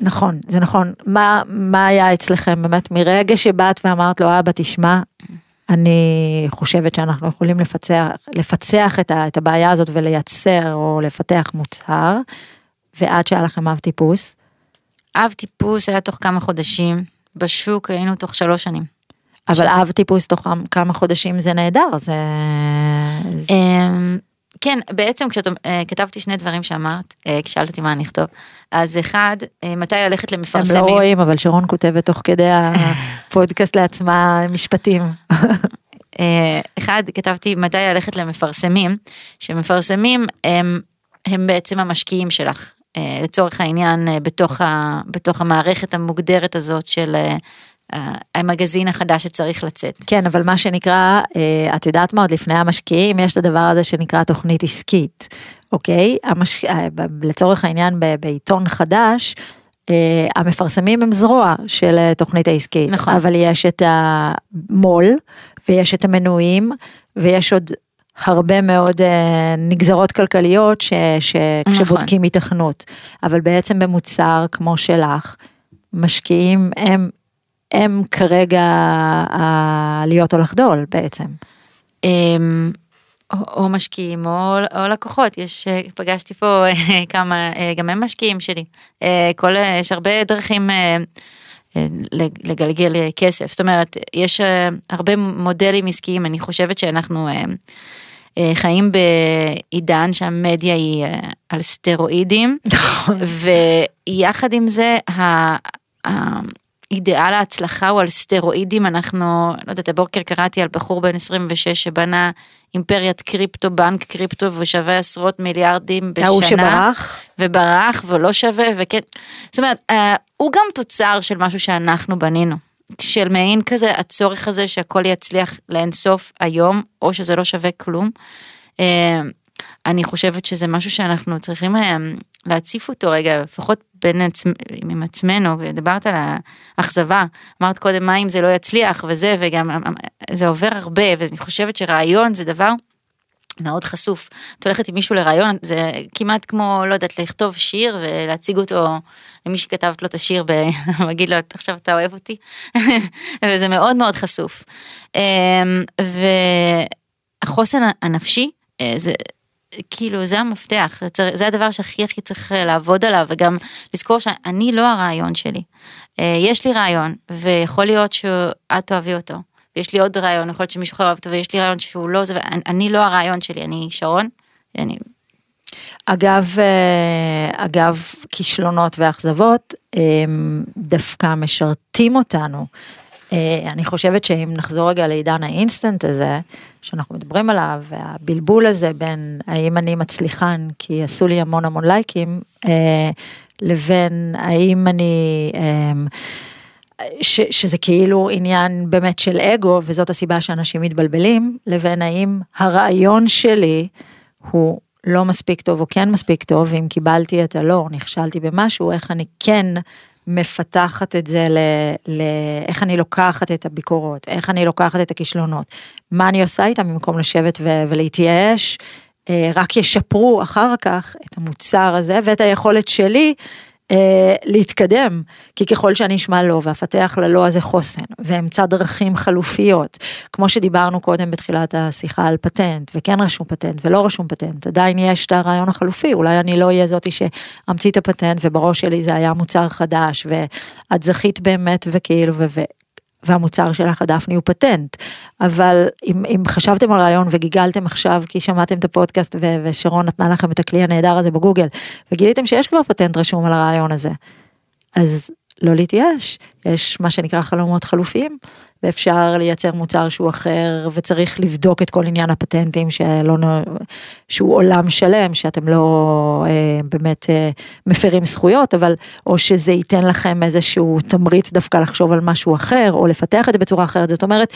B: נכון, זה נכון. מה, מה היה אצלכם באמת מרגע שבאת ואמרת לו, אבא, תשמע, אני חושבת שאנחנו יכולים לפצח, לפצח את, ה, את הבעיה הזאת ולייצר או לפתח מוצר, ועד שהיה לכם אב טיפוס?
C: אב טיפוס היה תוך כמה חודשים, בשוק היינו תוך שלוש שנים.
B: אבל אב טיפוס תוך כמה חודשים זה נהדר, זה...
C: אמ, כן, בעצם כשכתבתי אה, שני דברים שאמרת, אה, כשאלת אותי מה אני אכתוב, אז אחד, אה, מתי ללכת למפרסמים.
B: הם לא רואים, אבל שרון כותבת תוך כדי הפודקאסט לעצמה משפטים.
C: אחד, כתבתי מתי ללכת למפרסמים, שמפרסמים הם, הם בעצם המשקיעים שלך. לצורך העניין בתוך, ה, בתוך המערכת המוגדרת הזאת של המגזין החדש שצריך לצאת.
B: כן, אבל מה שנקרא, אה, את יודעת מה, עוד לפני המשקיעים, יש את הדבר הזה שנקרא תוכנית עסקית, אוקיי? המש... אה, לצורך העניין בעיתון חדש, אה, המפרסמים הם זרוע של תוכנית העסקית,
C: נכון.
B: אבל יש את המו"ל, ויש את המנויים, ויש עוד הרבה מאוד נגזרות כלכליות ש, ש, נכון. היתכנות, אבל בעצם במוצר כמו שלך, משקיעים הם הם כרגע להיות או לחדול בעצם.
C: אמ, או, או משקיעים או, או לקוחות, יש, אה, פגשתי פה כמה, אה, גם הם משקיעים שלי. אה, כל, יש הרבה דרכים לגלגל כסף, זאת אומרת, יש הרבה מודלים עסקיים, אני חושבת שאנחנו חיים בעידן שהמדיה היא על סטרואידים, נכון. ויחד עם זה, אידיאל ההצלחה הוא על סטרואידים, אנחנו, לא יודעת, הבוקר קראתי על בחור בן 26 שבנה אימפריית קריפטו, בנק קריפטו ושווה עשרות מיליארדים בשנה.
B: ההוא שברח.
C: וברח ולא שווה, וכן, זאת אומרת, אה, הוא גם תוצר של משהו שאנחנו בנינו. של מעין כזה, הצורך הזה שהכל יצליח לאינסוף היום, או שזה לא שווה כלום. אה, אני חושבת שזה משהו שאנחנו צריכים אה, להציף אותו רגע, לפחות בין עצמ... עם עצמנו, ודיברת על האכזבה, אמרת קודם מה אם זה לא יצליח וזה, וגם זה עובר הרבה, ואני חושבת שרעיון זה דבר מאוד חשוף. את הולכת עם מישהו לרעיון, זה כמעט כמו, לא יודעת, לכתוב שיר ולהציג אותו למי שכתבת לו את השיר, ולהגיד לו, עכשיו אתה אוהב אותי, וזה מאוד מאוד חשוף. אמ, ו... החוסן הנפשי, אה, זה כאילו זה המפתח, זה- זה הדבר שהכי הכי צריך אה, לעבוד עליו, וגם לזכור שאני לא הרעיון שלי. אה, יש לי רעיון, ויכול להיות שאת תאהבי אותו. ויש לי עוד רעיון, יכול להיות שמישהו אחר אוהב אותו, ויש לי רעיון שהוא לא זה, ואני אני לא הרעיון שלי, אני שרון, אני
B: אגב, אה, אגב, כישלונות ואכזבות, הם דווקא משרתים אותנו. אה, אני חושבת שאם נחזור רגע לעידן האינסטנט הזה, שאנחנו מדברים עליו, והבלבול הזה בין האם אני מצליחן כי עשו לי המון המון לייקים, אה, לבין האם אני... ש, שזה כאילו עניין באמת של אגו, וזאת הסיבה שאנשים מתבלבלים, לבין האם הרעיון שלי הוא לא מספיק טוב או כן מספיק טוב, ואם קיבלתי את הלא, נכשלתי במשהו, איך אני כן מפתחת את זה, ל, ל, איך אני לוקחת את הביקורות, איך אני לוקחת את הכישלונות, מה אני עושה איתם במקום לשבת ו, ולהתייאש, אה, רק ישפרו אחר כך את המוצר הזה ואת היכולת שלי אה, להתקדם, כי ככל שאני אשמע לא ואפתח ללא הזה חוסן, ואמצא דרכים חלופיות, כמו שדיברנו קודם בתחילת השיחה על פטנט, וכן רשום פטנט ולא רשום פטנט, עדיין יש את הרעיון החלופי, אולי אני לא אהיה זאתי שאמציא את הפטנט ובראש שלי זה היה מוצר חדש, ואת זכית באמת וכאילו, ו... והמוצר שלך הדפני הוא פטנט, אבל אם, אם חשבתם על רעיון וגיגלתם עכשיו כי שמעתם את הפודקאסט ו- ושרון נתנה לכם את הכלי הנהדר הזה בגוגל, וגיליתם שיש כבר פטנט רשום על הרעיון הזה, אז לא להתייאש, יש מה שנקרא חלומות חלופיים, ואפשר לייצר מוצר שהוא אחר, וצריך לבדוק את כל עניין הפטנטים שלא, שהוא עולם שלם, שאתם לא אה, באמת אה, מפרים זכויות, אבל, או שזה ייתן לכם איזשהו תמריץ דווקא לחשוב על משהו אחר, או לפתח את זה בצורה אחרת, זאת אומרת,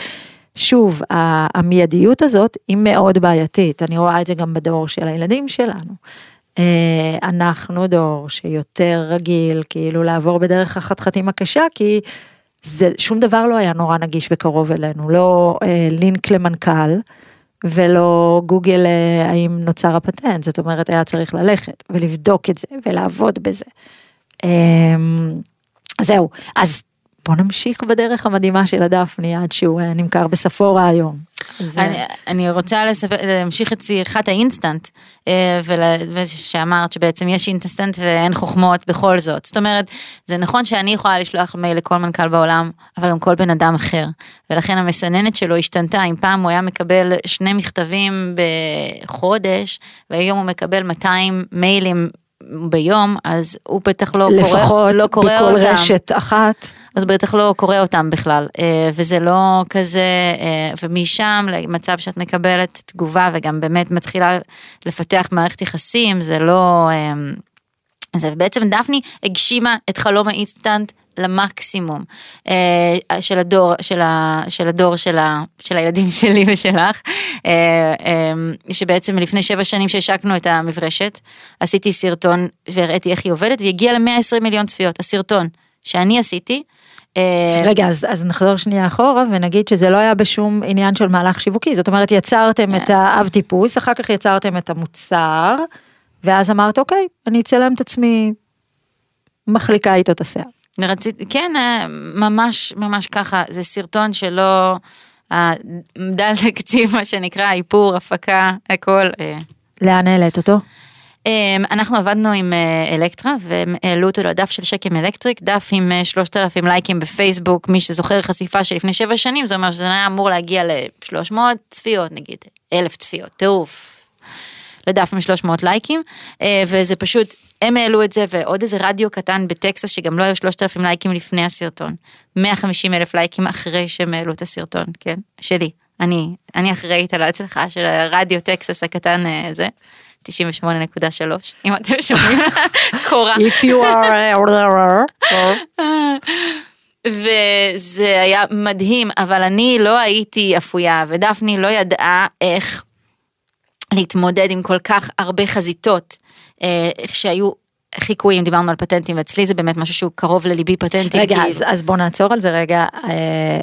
B: שוב, המיידיות הזאת היא מאוד בעייתית, אני רואה את זה גם בדור של הילדים שלנו. אה, אנחנו דור שיותר רגיל כאילו לעבור בדרך החתחתים הקשה כי זה שום דבר לא היה נורא נגיש וקרוב אלינו לא אה, לינק למנכ"ל ולא גוגל אה, האם נוצר הפטנט זאת אומרת היה צריך ללכת ולבדוק את זה ולעבוד בזה. אה, זהו אז בוא נמשיך בדרך המדהימה של הדפני עד שהוא אה, נמכר בספורה היום. אז, אה,
C: אני, אני רוצה לספר, להמשיך את שיחת האינסטנט, אה, ול- ושאמרת שבעצם יש אינסטנט ואין חוכמות בכל זאת. זאת אומרת, זה נכון שאני יכולה לשלוח מייל לכל מנכ"ל בעולם, אבל גם כל בן אדם אחר. ולכן המסננת שלו השתנתה, אם פעם הוא היה מקבל שני מכתבים בחודש, והיום הוא מקבל 200 מיילים ביום, אז הוא בטח לא קורא,
B: לפחות
C: לא קורא
B: בכל
C: אותם.
B: רשת אחת.
C: אז בטח לא קורא אותם בכלל, אה, וזה לא כזה, אה, ומשם למצב שאת מקבלת תגובה וגם באמת מתחילה לפתח מערכת יחסים, זה לא... אה, זה בעצם דפני הגשימה את חלום האינסטנט למקסימום של הדור של, ה, של הדור של, ה, של הילדים שלי ושלך שבעצם לפני שבע שנים שהשקנו את המברשת עשיתי סרטון והראיתי איך היא עובדת והיא הגיעה ל-120 מיליון צפיות הסרטון שאני עשיתי. אה,
B: רגע, אז, אז נחזור שנייה אחורה ונגיד שזה לא היה בשום עניין של מהלך שיווקי, זאת אומרת יצרתם את האב טיפוס, אחר כך יצרתם את המוצר, ואז אמרת אוקיי, אני אצלם את עצמי מחליקה איתו את השיער.
C: רציתי, כן, אה, ממש ממש ככה, זה סרטון שלא, דל תקציב מה שנקרא, איפור, הפקה, הכל. אה.
B: לאן העלית אותו?
C: אמ, אנחנו עבדנו עם אה, אלקטרה והם העלו אותו לדף של שקם אלקטריק, דף עם אה, 3,000 לייקים בפייסבוק, מי שזוכר חשיפה של לפני שבע שנים, זה אומר שזה היה אמור להגיע ל-300 צפיות נגיד, אלף צפיות, טירוף. לדף עם 300 לייקים, אה, וזה פשוט, הם העלו את זה ועוד איזה רדיו קטן בטקסס שגם לא היו 3,000 לייקים לפני הסרטון, 150 אלף לייקים אחרי שהם העלו את הסרטון, כן, שלי, אני, אני אחראית על ההצלחה של הרדיו טקסס הקטן אה, הזה. 98.3 אם אתם שומעים קורה
B: If you are...
C: וזה היה מדהים אבל אני לא הייתי אפויה ודפני לא ידעה איך להתמודד עם כל כך הרבה חזיתות אה, שהיו חיקויים דיברנו על פטנטים ואצלי זה באמת משהו שהוא קרוב לליבי פטנטים.
B: רגע,
C: כאילו.
B: אז, אז בוא נעצור על זה רגע. אה,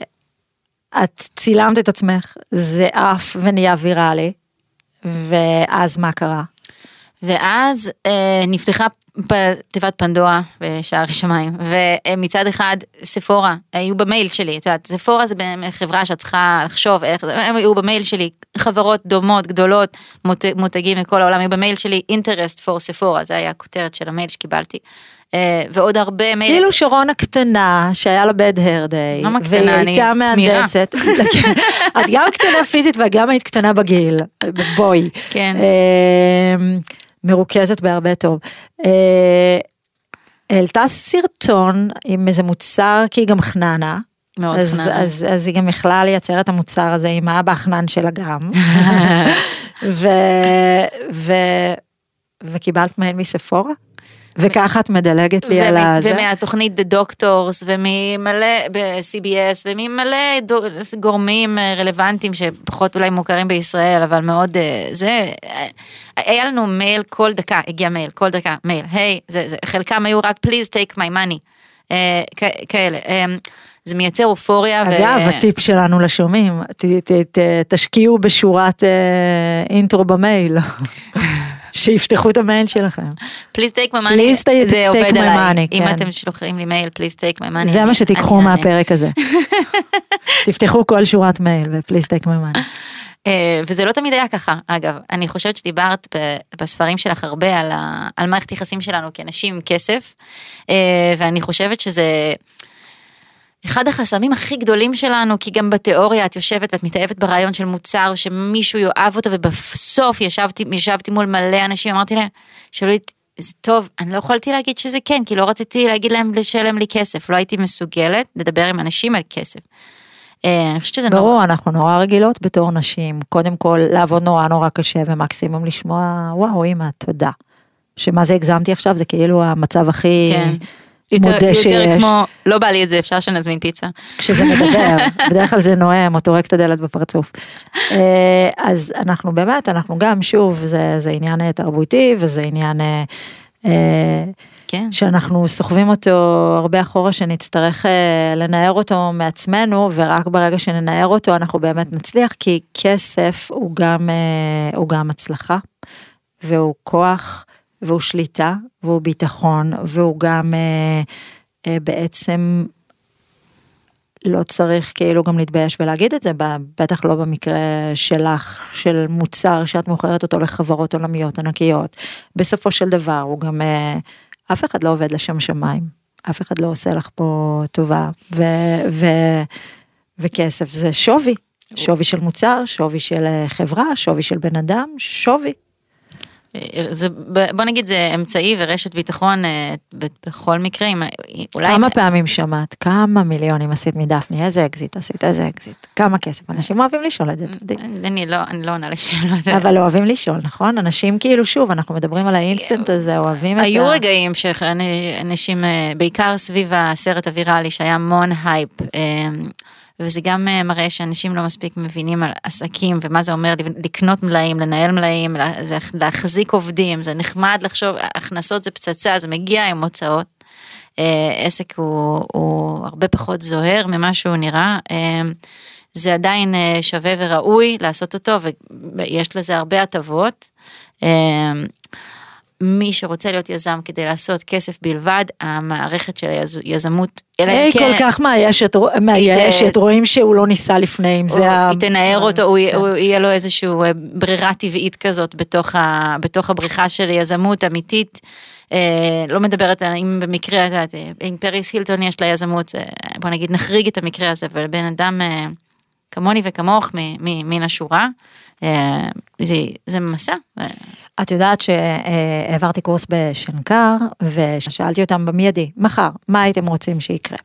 B: את צילמת את עצמך, זה עף ונהיה ויראלי, ואז מה קרה?
C: ואז אה, נפתחה בתיבת פנדורה בשער שמיים, ומצד אחד ספורה היו במייל שלי, את יודעת, ספורה זה חברה שאת צריכה לחשוב איך, הם היו במייל שלי, חברות דומות, גדולות, מות, מותגים מכל העולם, היו במייל שלי אינטרסט פור ספורה, זה היה הכותרת של המייל שקיבלתי. אה, ועוד הרבה.
B: כאילו שרון הקטנה שהיה לה bad hair day,
C: למה
B: והיא
C: קטנה? אני
B: הייתה. מהנדסת, את גם קטנה פיזית וגם היית קטנה בגיל, בואי,
C: כן.
B: אה, מרוכזת בהרבה טוב. אה, העלתה סרטון עם איזה מוצר כי היא גם חננה.
C: מאוד
B: אז,
C: חננה.
B: אז, אז היא גם יכלה לייצר את המוצר הזה עם האבא החנן שלה גם. ו, ו, וקיבלת מייל מספורה? וככה את מדלגת לי על הזה?
C: ומהתוכנית The Doctors וממלא ב-CBS וממלא גורמים אה, רלוונטיים שפחות אולי מוכרים בישראל אבל מאוד אה, זה אה, היה לנו מייל כל דקה הגיע מייל כל דקה מייל היי זה, זה חלקם היו רק please take my money כאלה זה מייצר אופוריה. ו-
B: אגב, הטיפ שלנו לשומעים, ת, ת, ת, תשקיעו בשורת אה, אינטרו במייל, שיפתחו את המייל שלכם.
C: take my money
B: Please take-
C: זה עובד עליי אם
B: כן.
C: אתם שולחים לי מייל take my money
B: זה מה שתיקחו. מהפרק הזה. תפתחו כל שורת מייל my money.
C: אה, וזה לא תמיד היה ככה, אגב, אני חושבת שדיברת בספרים שלך הרבה על, ה, על מערכת יחסים שלנו כאנשים עם כסף, אה, ואני חושבת שזה אחד החסמים הכי גדולים שלנו, כי גם בתיאוריה את יושבת ואת מתאהבת ברעיון של מוצר שמישהו יאהב אותו, ובסוף ישבתי, ישבתי מול מלא אנשים, אמרתי להם, שאלו לי, זה טוב, אני לא יכולתי להגיד שזה כן, כי לא רציתי להגיד להם לשלם לי כסף, לא הייתי מסוגלת לדבר עם אנשים על כסף. אה, אני חושבת שזה נורא.
B: ברור, אנחנו נורא רגילות בתור נשים, קודם כל לעבוד נורא נורא קשה ומקסימום לשמוע, וואו אמא, תודה. שמה זה הגזמתי עכשיו, זה כאילו המצב הכי
C: כן. יותר,
B: מודה
C: יותר
B: שיש.
C: כמו, לא בא לי את זה, אפשר שנזמין פיצה.
B: כשזה מדבר, בדרך כלל זה נואם או טורק את הדלת בפרצוף. אה, אז אנחנו באמת, אנחנו גם, שוב, זה, זה עניין אה, תרבותי וזה עניין אה,
C: כן.
B: שאנחנו סוחבים אותו הרבה אחורה, שנצטרך אה, לנער אותו מעצמנו, ורק ברגע שננער אותו אנחנו באמת נצליח, כי כסף הוא גם, אה, הוא גם הצלחה, והוא כוח, והוא שליטה, והוא ביטחון, והוא גם אה, אה, בעצם לא צריך כאילו גם להתבייש ולהגיד את זה, בטח לא במקרה שלך, של מוצר שאת מוכרת אותו לחברות עולמיות ענקיות. בסופו של דבר הוא גם, אה, אף אחד לא עובד לשם שמיים, אף אחד לא עושה לך פה טובה, ו, ו, וכסף זה שווי, שווי של מוצר, שווי של אה, חברה, שווי של בן אדם, שווי.
C: זה, בוא נגיד זה אמצעי ורשת ביטחון אה, בכל מקרה, אם, אולי...
B: כמה פעמים שמעת, כמה מיליונים עשית מדפני, איזה אקזיט עשית, איזה אקזיט, כמה כסף, אנשים אוהבים לשאול את זה, אתה יודע.
C: אני לא, אני לא עונה לשאלות.
B: אבל אוהבים לשאול, נכון? אנשים כאילו, שוב, אנחנו מדברים על האינסטנט הזה, אוהבים את ה...
C: היו רגעים שאנשים, אה, בעיקר סביב הסרט הוויראלי, שהיה המון הייפ, אה, וזה גם אה, מראה שאנשים לא מספיק מבינים על עסקים ומה זה אומר לקנות מלאים, לנהל מלאים, להחזיק עובדים, זה נחמד לחשוב, הכנסות זה פצצה, זה מגיע עם הוצאות. אה, עסק הוא, הוא הרבה פחות זוהר ממה שהוא נראה. אה, זה עדיין שווה וראוי לעשות אותו ויש לזה הרבה הטבות. אה, מי שרוצה להיות יזם כדי לעשות כסף בלבד, המערכת של היזמות, אלא אם כן,
B: כל כך מייאשת, מייאשת, רואים שהוא לא ניסה לפני, אם זה ה...
C: היא תנער אותו, הוא
B: כן.
C: יהיה לו איזושהי ברירה טבעית כזאת בתוך, הבריחה של יזמות אמיתית. אה, לא מדברת על אם במקרה, את יודעת, אה, אם פריס הילטון יש לה יזמות, בוא נגיד נחריג את המקרה הזה, אבל בן אדם אה, כמוני וכמוך מן השורה, אה, זה, זה מסע.
B: את יודעת שהעברתי קורס בשנקר, ושאלתי אותם במיידי, מחר, מה הייתם רוצים שיקרה?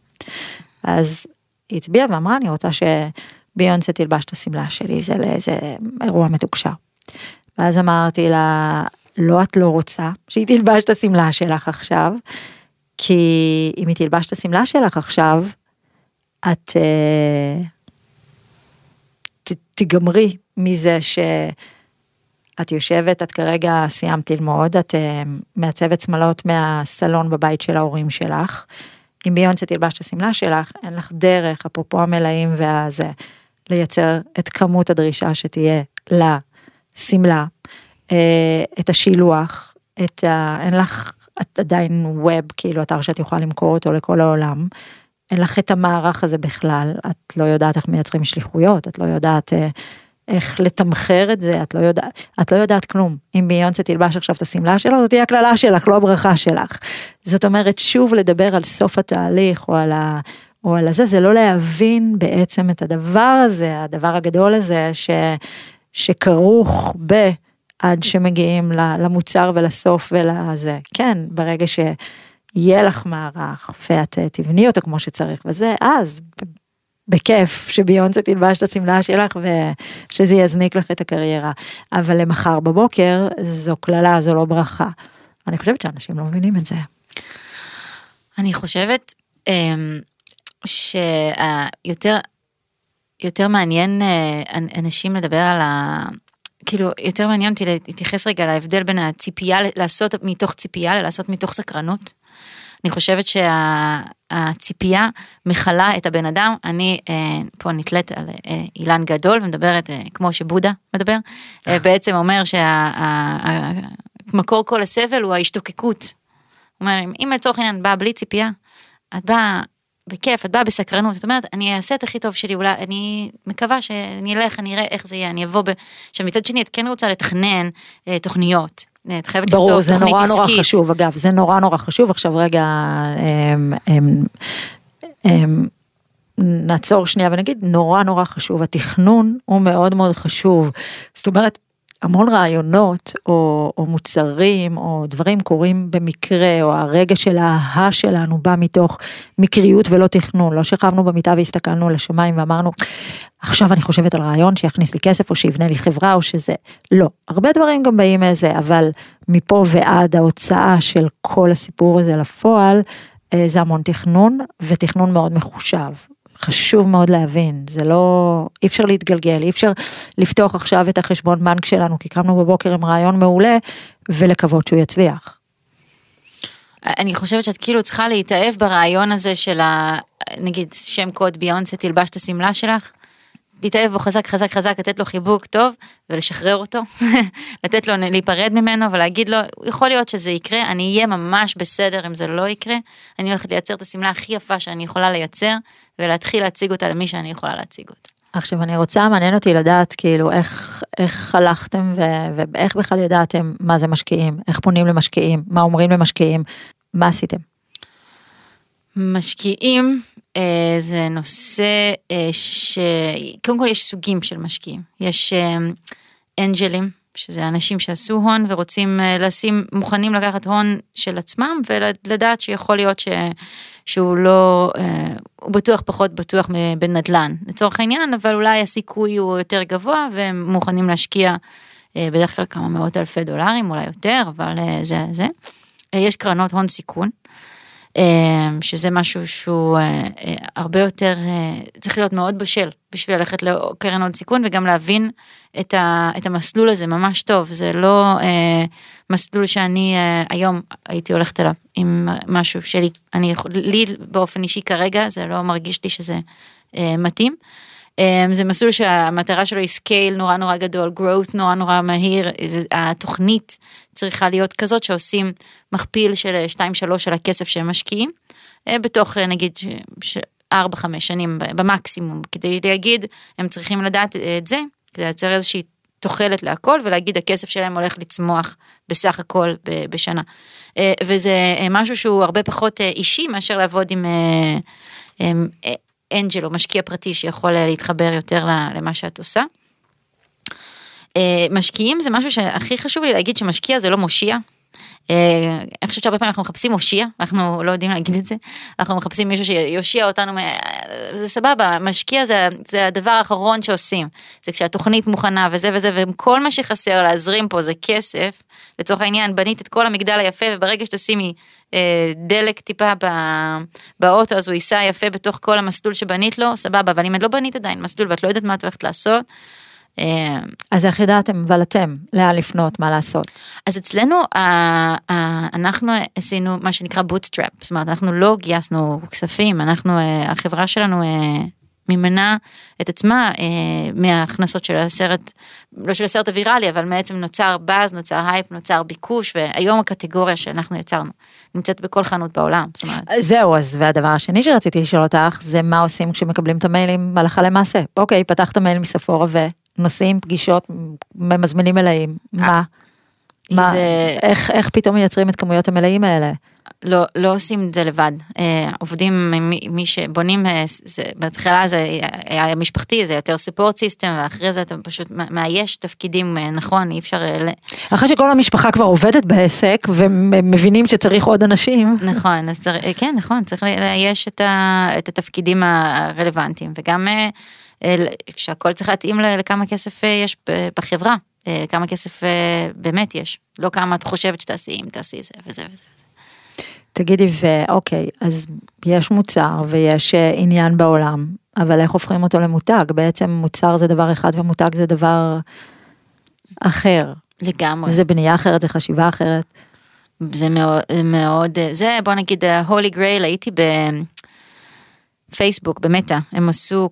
B: אז היא הצביעה ואמרה, אני רוצה שביונסה תלבש את השמלה שלי, זה לאיזה אירוע מתוקשר. ואז אמרתי לה, לא, את לא רוצה שהיא תלבש את השמלה שלך עכשיו, כי אם היא תלבש את השמלה שלך עכשיו, את אה, ת, תגמרי מזה שאת יושבת, את כרגע סיימת ללמוד, את אה, מעצבת שמלות מהסלון בבית של ההורים שלך. אם ביונסה תלבש את השמלה שלך, אין לך דרך, אפרופו המלאים והזה, לייצר את כמות הדרישה שתהיה לשמלה, אה, את השילוח, את ה... אין לך את עדיין ווב, כאילו אתר שאת יכולה למכור אותו לכל העולם. אין לך את המערך הזה בכלל, את לא יודעת איך מייצרים שליחויות, את לא יודעת אה, איך לתמחר את זה, את לא יודעת, את לא יודעת כלום. אם ביונסה תלבש עכשיו את השמלה שלו, זאת תהיה הקללה שלך, לא הברכה שלך. זאת אומרת, שוב לדבר על סוף התהליך או על ה... או על הזה, זה לא להבין בעצם את הדבר הזה, הדבר הגדול הזה, ש, שכרוך ב... עד שמגיעים למוצר ולסוף ולזה. כן, ברגע שיהיה לך מערך ואת אה, תבני אותו כמו שצריך וזה, אז בכיף שביונסה תלבש את השמלה שלך ושזה יזניק לך את הקריירה. אבל למחר בבוקר זו קללה, זו לא ברכה. אני חושבת שאנשים לא מבינים את זה.
C: אני חושבת אמ, שיותר יותר מעניין אה, אנשים לדבר על ה... כאילו יותר מעניין אותי להתייחס רגע להבדל בין הציפייה לעשות מתוך ציפייה ללעשות מתוך סקרנות. אני חושבת שהציפייה מכלה את הבן אדם, אני אה, פה נתלית על אה, אילן גדול ומדברת אה, כמו שבודה מדבר, בעצם אומר שהמקור כל הסבל הוא ההשתוקקות. הוא אומר, אם לצורך העניין באה בלי ציפייה, את באה בכיף, את באה בסקרנות, זאת אומרת, אני אעשה את הכי טוב שלי, אולי, אני מקווה שאני אלך, אני אראה איך זה יהיה, אני אבוא ב... עכשיו מצד שני, את כן רוצה לתכנן אה, תוכניות, את חייבת
B: לכתוב תוכנית עסקית. ברור, זה נורא נורא חשוב, אגב, זה נורא נורא חשוב, עכשיו רגע, הם, הם, הם, נעצור שנייה ונגיד, נורא נורא חשוב, התכנון הוא מאוד מאוד חשוב, זאת אומרת, המון רעיונות או, או מוצרים או דברים קורים במקרה או הרגע של ההה שלנו בא מתוך מקריות ולא תכנון, לא שכבנו במיטה והסתכלנו על השמיים ואמרנו עכשיו אני חושבת על רעיון שיכניס לי כסף או שיבנה לי חברה או שזה, לא, הרבה דברים גם באים מזה אבל מפה ועד ההוצאה של כל הסיפור הזה לפועל אה, זה המון תכנון ותכנון מאוד מחושב חשוב מאוד להבין, זה לא, אי אפשר להתגלגל, אי אפשר לפתוח עכשיו את החשבון בנק שלנו, כי קמנו בבוקר עם רעיון מעולה, ולקוות שהוא יצליח.
C: אני חושבת שאת כאילו צריכה להתאהב ברעיון הזה של ה... נגיד שם קוד ביונסה תלבש את השמלה שלך, להתאהב בו חזק חזק חזק, לתת לו חיבוק טוב ולשחרר אותו, לתת לו להיפרד ממנו ולהגיד לו, יכול להיות שזה יקרה, אני אהיה ממש בסדר אם זה לא יקרה, אני הולכת לייצר את השמלה הכי יפה שאני יכולה לייצר ולהתחיל להציג אותה למי שאני יכולה להציג אותה.
B: עכשיו אני רוצה, מעניין אותי לדעת כאילו איך, איך הלכתם ו- ואיך בכלל ידעתם מה זה משקיעים, איך פונים למשקיעים, מה אומרים למשקיעים, מה עשיתם?
C: משקיעים זה נושא אה, שקודם כל יש סוגים של משקיעים, יש אה, אנג'לים, שזה אנשים שעשו הון ורוצים לשים, מוכנים לקחת הון של עצמם ולדעת שיכול להיות ש, שהוא לא, הוא בטוח פחות בטוח בנדל"ן לצורך העניין, אבל אולי הסיכוי הוא יותר גבוה והם מוכנים להשקיע בדרך כלל כמה מאות אלפי דולרים, אולי יותר, אבל זה זה. יש קרנות הון סיכון. אמ, שזה משהו שהוא אה, אה, הרבה יותר, אה, צריך להיות מאוד בשל בשביל ללכת לקרן עוד סיכון וגם להבין את, ה, את המסלול הזה ממש טוב, זה לא מסלול שאני היום הייתי הולכת אליו עם משהו שלי, אני, לי באופן אישי כרגע זה לא מרגיש לי שזה מתאים. אמ, זה מסלול שהמטרה שלו היא scale נורא נורא גדול, growth נורא נורא מהיר, התוכנית צריכה להיות כזאת שעושים מכפיל של 2-3 של הכסף שהם משקיעים, אה, בתוך אה, נגיד 4-5 שנים במקסימום, כדי להגיד, הם צריכים לדעת את זה, כדי לייצר איזושהי תוחלת להכל ולהגיד הכסף שלהם הולך לצמוח בסך הכל בשנה. אה, וזה משהו שהוא הרבה פחות אישי מאשר לעבוד עם אנג'ל או משקיע פרטי שיכול להתחבר יותר למה שאת עושה. אה, משקיעים זה משהו שהכי חשוב לי להגיד שמשקיע זה לא מושיע. אה, אני חושבת שהרבה פעמים אנחנו מחפשים מושיע, אנחנו לא יודעים להגיד את זה, אנחנו מחפשים מישהו שיושיע אותנו, זה סבבה, משקיע זה, זה הדבר האחרון שעושים, זה כשהתוכנית מוכנה וזה וזה, וכל מה שחסר להזרים פה זה כסף, לצורך העניין בנית את כל המגדל היפה וברגע שתשימי אה, דלק טיפה באוטו אז הוא ייסע יפה בתוך כל המסלול שבנית לו, סבבה, אבל אם את לא בנית עדיין מסלול ואת לא יודעת מה את הולכת לעשות,
B: אה, אז איך ידעתם, אבל אתם, לאן לפנות, מה לעשות?
C: אז אצלנו, אנחנו עשינו מה שנקרא bootstrap, זאת אומרת, אנחנו לא גייסנו כספים, אנחנו, החברה שלנו מימנה את עצמה אה, מההכנסות של הסרט, לא של הסרט הוויראלי, אבל בעצם נוצר באז, נוצר הייפ, נוצר ביקוש, והיום הקטגוריה שאנחנו יצרנו נמצאת בכל חנות בעולם. אומרת,
B: זהו, אז והדבר השני שרציתי לשאול אותך, זה מה עושים כשמקבלים את המיילים הלכה למעשה. אוקיי, פתחת מייל מספורה ונוסעים, פגישות, מזמינים מלאים, מה? מה,
C: זה-
B: איך, איך פתאום מייצרים את כמויות המלאים האלה?
C: לא, לא עושים את זה לבד, אה, עובדים, עם מי, מי שבונים, אה, זה, בהתחלה זה היה משפחתי, זה יותר support system, ואחרי זה אתה פשוט מאייש תפקידים אה, נכון, אי אפשר,
B: אחרי שכל המשפחה כבר עובדת בעסק ומבינים שצריך עוד אנשים.
C: נכון, אז צריך, כן, נכון, צריך לאייש את, ה, את התפקידים הרלוונטיים, וגם שהכל צריך להתאים לכמה כסף יש בחברה, כמה כסף באמת יש, לא כמה את חושבת שתעשי, אם תעשי זה וזה וזה.
B: תגידי, ואוקיי, אז יש מוצר ויש אה, עניין בעולם, אבל איך הופכים אותו למותג? בעצם מוצר זה דבר אחד ומותג זה דבר אחר.
C: לגמרי.
B: זה בנייה אחרת, זה חשיבה אחרת.
C: זה מאוד, מאוד, זה בוא נגיד ה-Holy Grail, הייתי בפייסבוק, במטא, הם עשו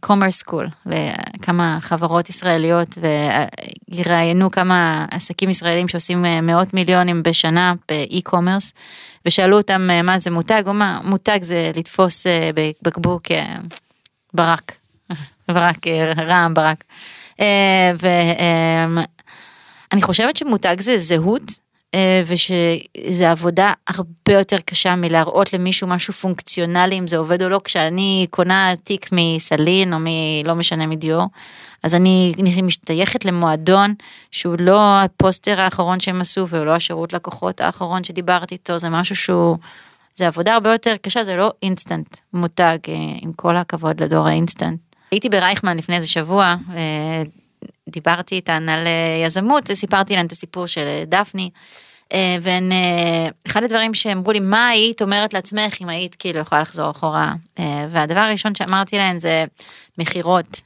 C: commerce school לכמה חברות ישראליות וראיינו כמה עסקים ישראלים שעושים אה, מאות מיליונים בשנה ב- e-commerce ושאלו אותם אה, מה זה מותג, או מה מותג זה לתפוס אה, בקבוק אה, ברק, ברק, אה, רעם ברק. אה, ו... אה, אני חושבת שמותג זה זהות, אה, ושזה עבודה הרבה יותר קשה מלהראות למישהו משהו פונקציונלי, אם זה עובד או לא, כשאני קונה תיק מסלין או מלא משנה מדיור, אז אני משתייכת למועדון שהוא לא הפוסטר האחרון שהם עשו והוא לא השירות לקוחות האחרון שדיברתי איתו, זה משהו שהוא, זה עבודה הרבה יותר קשה, זה לא אינסטנט מותג, אה, עם כל הכבוד לדור האינסטנט. הייתי ברייכמן לפני איזה שבוע, אה, דיברתי איתן על אה, יזמות וסיפרתי להן את הסיפור של אה, דפני. אה, והן, אחד הדברים שאמרו לי, מה היית אומרת לעצמך אם היית כאילו יכולה לחזור אחורה? והדבר הראשון שאמרתי להן זה מכירות.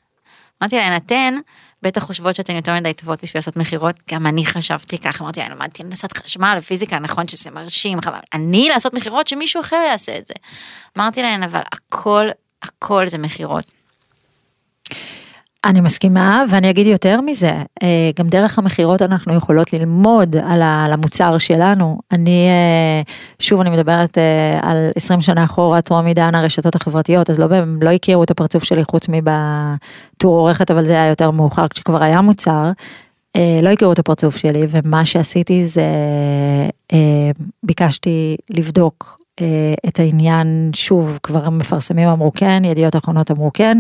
C: אמרתי להן, אתן בטח חושבות שאתן יותר מדי טובות בשביל לעשות מכירות, גם אני חשבתי ככה, אמרתי, אני למדתי הנדסת חשמל ופיזיקה, נכון שזה מרשים, אבל אני לעשות מכירות שמישהו אחר יעשה את זה. אמרתי להן, אבל הכל, הכל זה מכירות.
B: אני מסכימה, ואני אגיד יותר מזה, אה, גם דרך המכירות אנחנו יכולות ללמוד על המוצר שלנו. אני, אה, שוב אני מדברת אה, על 20 שנה אחורה, טרום עידן הרשתות החברתיות, אז לא, לא הכירו את הפרצוף שלי חוץ מבטור עורכת, אבל זה היה יותר מאוחר, כשכבר היה מוצר. לא הכירו את הפרצוף שלי, ומה שעשיתי זה, ביקשתי לבדוק את העניין, שוב, כבר המפרסמים אמרו כן, ידיעות אחרונות אמרו כן.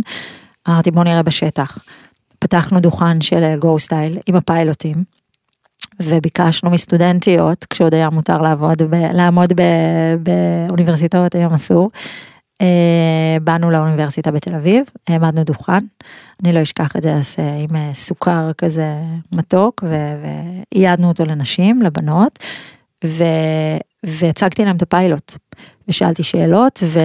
B: אמרתי בוא נראה בשטח. פתחנו דוכן של גו סטייל עם הפיילוטים. וביקשנו מסטודנטיות, כשעוד היה מותר לעבוד, ב, לעמוד ב, באוניברסיטאות, היום אסור. אה, באנו לאוניברסיטה בתל אביב, העמדנו דוכן, אני לא אשכח את זה, אז אה, עם אה, סוכר כזה מתוק, ואיידנו אותו לנשים, לבנות, ו, והצגתי להם את הפיילוט. ושאלתי שאלות ו...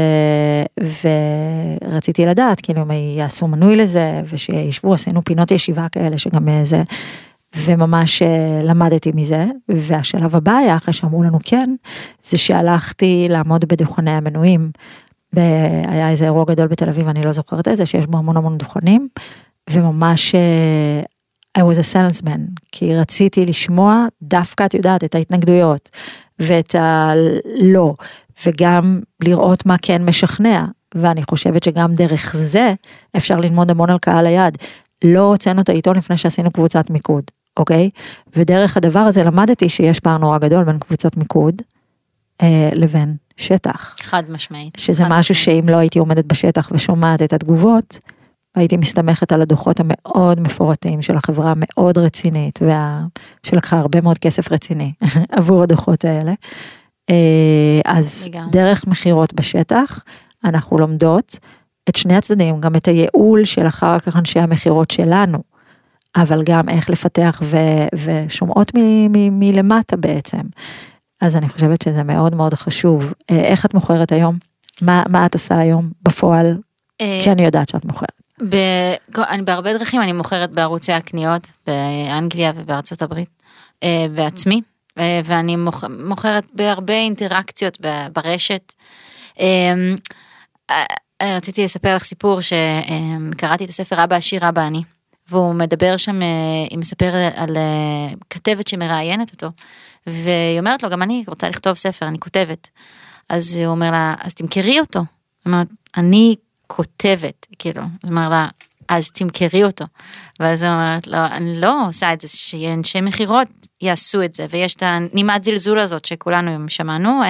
B: ורציתי לדעת כאילו אם יעשו מנוי לזה ושישבו עשינו פינות ישיבה כאלה שגם אה, זה וממש אה, למדתי מזה והשלב הבא היה אחרי שאמרו לנו כן זה שהלכתי לעמוד בדוכני המנויים. והיה איזה אירוע גדול בתל אביב אני לא זוכרת איזה שיש בו המון המון דוכנים וממש אה, I was a salesman כי רציתי לשמוע דווקא את יודעת את ההתנגדויות ואת הלא וגם לראות מה כן משכנע, ואני חושבת שגם דרך זה אפשר ללמוד המון על קהל היעד. לא הוצאנו את העיתון לפני שעשינו קבוצת מיקוד, אוקיי? ודרך הדבר הזה למדתי שיש פער נורא גדול בין קבוצות מיקוד אה, לבין שטח.
C: חד משמעית.
B: שזה
C: חד
B: משהו
C: משמעית.
B: שאם לא הייתי עומדת בשטח ושומעת את התגובות, הייתי מסתמכת על הדוחות המאוד מפורטים של החברה המאוד רצינית, וה... שלקחה הרבה מאוד כסף רציני עבור הדוחות האלה. אה, אז
C: לגמרי.
B: דרך מכירות בשטח, אנחנו לומדות את שני הצדדים, גם את הייעול של אחר כך אנשי המכירות שלנו, אבל גם איך לפתח ו- ושומעות מלמטה בעצם. אז אני חושבת שזה מאוד מאוד חשוב. אה, איך את מוכרת היום? מה, מה את עושה היום בפועל?
C: אה,
B: כי אני יודעת שאת מוכרת.
C: ב- אני בהרבה דרכים אני מוכרת בערוצי הקניות באנגליה ובארצות הברית בעצמי ואני מוכ- מוכרת בהרבה אינטראקציות ברשת. אה, אה, רציתי לספר לך סיפור שקראתי את הספר אבא עשיר אבא אני. והוא מדבר שם, אה, היא מספר על אה, כתבת שמראיינת אותו, והיא אומרת לו, גם אני רוצה לכתוב ספר, אני כותבת. אז הוא אומר לה, אז תמכרי אותו. אומרת, אני כותבת, כאילו, אז אומר לה, אז תמכרי אותו. ואז היא אומרת לו, אני לא עושה את זה, שאנשי מכירות יעשו את זה, ויש את הנימת זלזול הזאת שכולנו שמענו.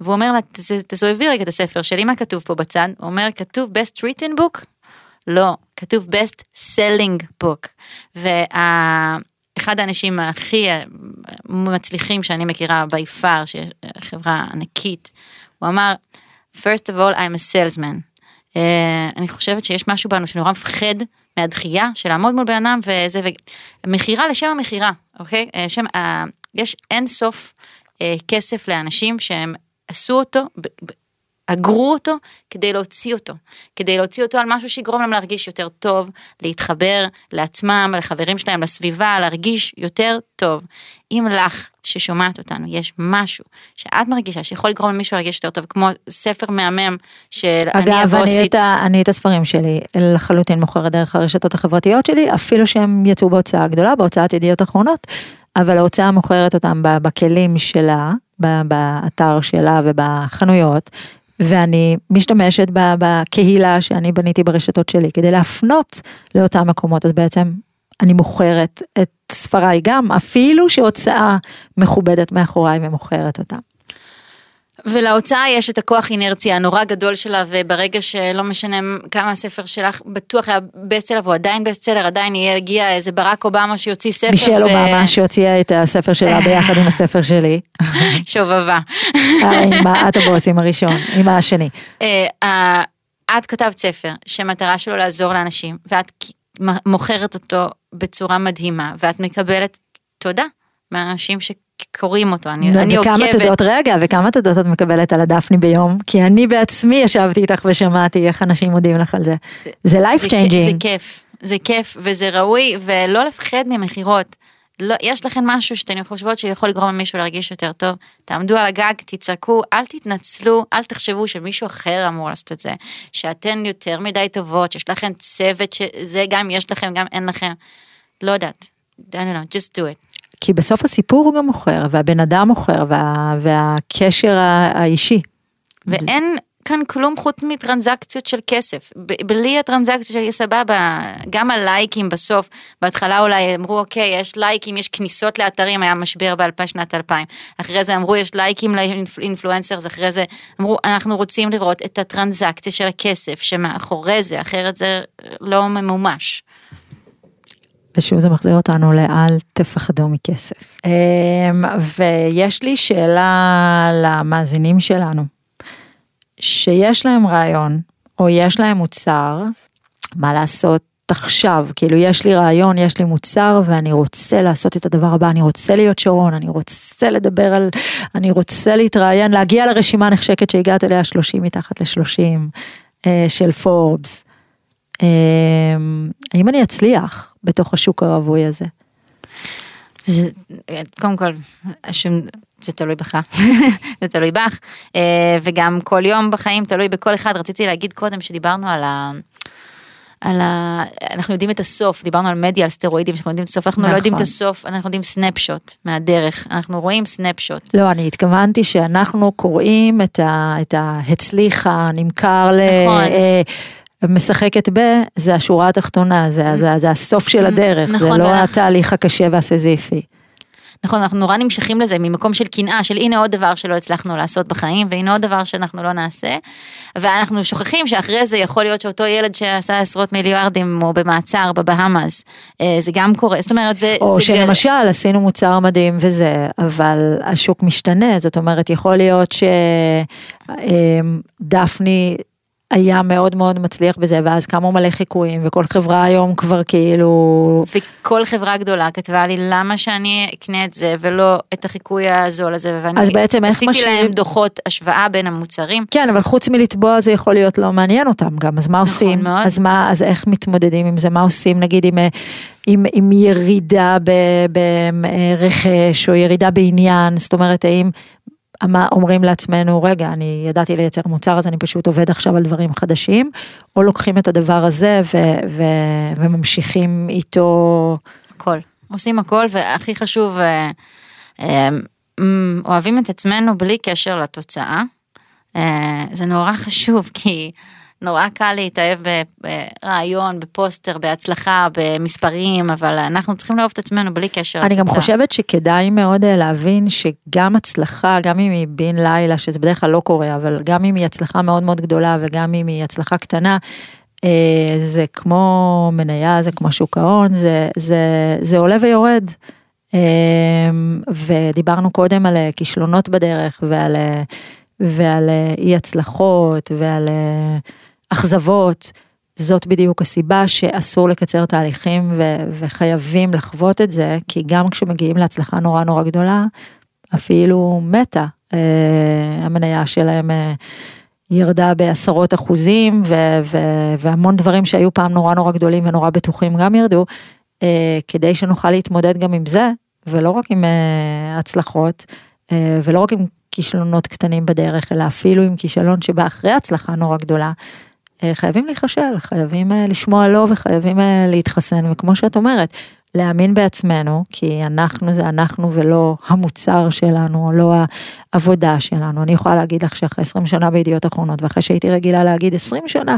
C: והוא אומר לה, תסובבי רגע את הספר שלי, מה כתוב פה בצד? הוא אומר, כתוב best written book? לא, כתוב best selling book. ואחד האנשים הכי מצליחים שאני מכירה by far, חברה ענקית, הוא אמר, first of all I'm a salesman. Uh, אני חושבת שיש משהו בנו שנורא מפחד מהדחייה של לעמוד מול בן אדם וזה, ומכירה לשם המכירה, אוקיי? Uh, שם, uh, יש אין סוף uh, כסף לאנשים שהם עשו אותו, אגרו אותו כדי להוציא אותו, כדי להוציא אותו על משהו שיגרום להם להרגיש יותר טוב, להתחבר לעצמם, לחברים שלהם, לסביבה, להרגיש יותר טוב. אם לך ששומעת אותנו יש משהו שאת מרגישה שיכול לגרום למישהו להרגיש יותר טוב, כמו ספר מהמם של אני הבוסית.
B: אגב, אני את הספרים שלי לחלוטין מוכרת דרך הרשתות החברתיות שלי, אפילו שהם יצאו בהוצאה גדולה, בהוצאת ידיעות אחרונות, אבל ההוצאה מוכרת אותם בכלים שלה, באתר שלה ובחנויות, ואני משתמשת בקהילה שאני בניתי ברשתות שלי כדי להפנות לאותם מקומות, אז בעצם אני מוכרת את ספריי גם, אפילו שהוצאה מכובדת מאחוריי ומוכרת אותם.
C: ולהוצאה יש את הכוח אינרציה הנורא גדול שלה, וברגע שלא משנה כמה הספר שלך בטוח היה בסטסלר, והוא עדיין בסטסלר, עדיין יהיה, הגיע איזה ברק אובמה שיוציא ספר.
B: מישל ו... אובמה שהוציאה את הספר שלה ביחד עם הספר שלי.
C: שובבה.
B: אה, עם את הבוסים הראשון, עם השני.
C: אה, את כתבת ספר שמטרה שלו לעזור לאנשים, ואת מוכרת אותו בצורה מדהימה, ואת מקבלת תודה מהאנשים ש... קוראים אותו, אני, אני עוקבת.
B: וכמה תודות, רגע, וכמה תודות את מקבלת על הדפני ביום? כי אני בעצמי ישבתי איתך ושמעתי איך אנשים מודים לך על זה. זה life changing.
C: זה, זה כיף, זה כיף וזה ראוי, ולא לפחד ממכירות. לא, יש לכם משהו שאתן חושבות שיכול לגרום למישהו להרגיש יותר טוב, תעמדו על הגג, תצעקו, אל תתנצלו, אל תחשבו שמישהו אחר אמור לעשות את זה, שאתן יותר מדי טובות, שיש לכם צוות שזה גם יש לכם, גם אין לכם. לא יודעת, I don't know, just do it.
B: כי בסוף הסיפור הוא גם מוכר, והבן אדם מוכר, וה, והקשר האישי.
C: ואין כאן כלום חוץ מטרנזקציות של כסף. בלי הטרנזקציות שלי סבבה, גם הלייקים בסוף, בהתחלה אולי אמרו אוקיי, יש לייקים, יש כניסות לאתרים, היה משבר בשנת 2000. אחרי זה אמרו יש לייקים לאינפלואנסרס, אחרי זה אמרו אנחנו רוצים לראות את הטרנזקציה של הכסף שמאחורי זה, אחרת זה לא ממומש.
B: ושוב זה מחזיר אותנו לאל תפחדו מכסף. אמ, ויש לי שאלה למאזינים שלנו, שיש להם רעיון, או יש להם מוצר, מה לעשות עכשיו, כאילו יש לי רעיון, יש לי מוצר ואני רוצה לעשות את הדבר הבא, אני רוצה להיות שרון, אני רוצה לדבר על, אני רוצה להתראיין, להגיע לרשימה הנחשקת שהגעת אליה 30 מתחת ל-30 אה, של פורבס. אמ, האם אני אצליח בתוך השוק הרווי הזה?
C: זה, קודם כל, זה תלוי בך, זה תלוי בך, אה, וגם כל יום בחיים תלוי בכל אחד. רציתי להגיד קודם שדיברנו על ה... על ה... אנחנו יודעים את הסוף, דיברנו על מדיה, על סטרואידים, אנחנו יודעים את הסוף, אנחנו נכון. לא יודעים את נכון. הסוף, אנחנו יודעים סנפשוט מהדרך, אנחנו רואים סנפשוט.
B: לא, אני התכוונתי שאנחנו קוראים את ה... את הצליחה, נמכר נכון. ל... אה, משחקת ב, זה השורה התחתונה, זה, זה, זה הסוף של הדרך, נכון, זה לא ואנחנו... התהליך הקשה והסזיפי.
C: נכון, אנחנו נורא נמשכים לזה ממקום של קנאה, של הנה עוד דבר שלא הצלחנו לעשות בחיים, והנה עוד דבר שאנחנו לא נעשה. ואנחנו שוכחים שאחרי זה יכול להיות שאותו ילד שעשה עשרות מיליארדים הוא במעצר בבהאמאז, אה, זה גם קורה, זאת אומרת זה...
B: או
C: זה
B: שלמשל גל... עשינו מוצר מדהים וזה, אבל השוק משתנה, זאת אומרת יכול להיות שדפני... אה, היה מאוד מאוד מצליח בזה, ואז קמו מלא חיקויים, וכל חברה היום כבר כאילו...
C: וכל חברה גדולה כתבה לי, למה שאני אקנה את זה, ולא את החיקוי הזול הזה, ואני
B: אז בעצם איך
C: עשיתי משאיר... להם דוחות השוואה בין המוצרים.
B: כן, אבל חוץ מלתבוע זה יכול להיות לא מעניין אותם גם, אז מה נכון עושים? מאוד. אז מה, אז איך מתמודדים עם זה, מה עושים נגיד עם... עם, עם ירידה ברכש או ירידה בעניין, זאת אומרת האם אומרים לעצמנו, רגע, אני ידעתי לייצר מוצר, אז אני פשוט עובד עכשיו על דברים חדשים, או לוקחים את הדבר הזה ו- ו- וממשיכים איתו.
C: הכל. עושים הכל, והכי חשוב, אה, אה, אוהבים את עצמנו בלי קשר לתוצאה. אה, זה נורא חשוב, כי נורא קל להתאהב ברעיון, בפוסטר, בהצלחה, במספרים, אבל אנחנו צריכים לאהוב את עצמנו בלי קשר
B: אני
C: לתוצאה.
B: גם חושבת שכדאי מאוד אה, להבין שגם הצלחה, גם אם היא בן לילה, שזה בדרך כלל לא קורה, אבל גם אם היא הצלחה מאוד מאוד גדולה וגם אם היא הצלחה קטנה, אה, זה כמו מניה, זה כמו שוק ההון, זה, זה, זה עולה ויורד. אה, ודיברנו קודם על כישלונות בדרך ועל, ועל אי הצלחות ועל אכזבות. זאת בדיוק הסיבה שאסור לקצר תהליכים ו- וחייבים לחוות את זה, כי גם כשמגיעים להצלחה נורא נורא גדולה, אפילו מתה, אה, המניה שלהם אה, ירדה בעשרות אחוזים, ו- ו- והמון דברים שהיו פעם נורא נורא גדולים ונורא בטוחים גם ירדו, אה, כדי שנוכל להתמודד גם עם זה, ולא רק עם אה, הצלחות, אה, ולא רק עם כישלונות קטנים בדרך, אלא אפילו עם כישלון שבא אחרי הצלחה נורא גדולה. אה, חייבים להיכשל, חייבים אה, לשמוע לא וחייבים אה, להתחסן, וכמו שאת אומרת, להאמין בעצמנו, כי אנחנו זה אנחנו ולא המוצר שלנו, לא העבודה שלנו. אני יכולה להגיד לך שאחרי 20 שנה בידיעות אחרונות, ואחרי שהייתי רגילה להגיד 20 שנה,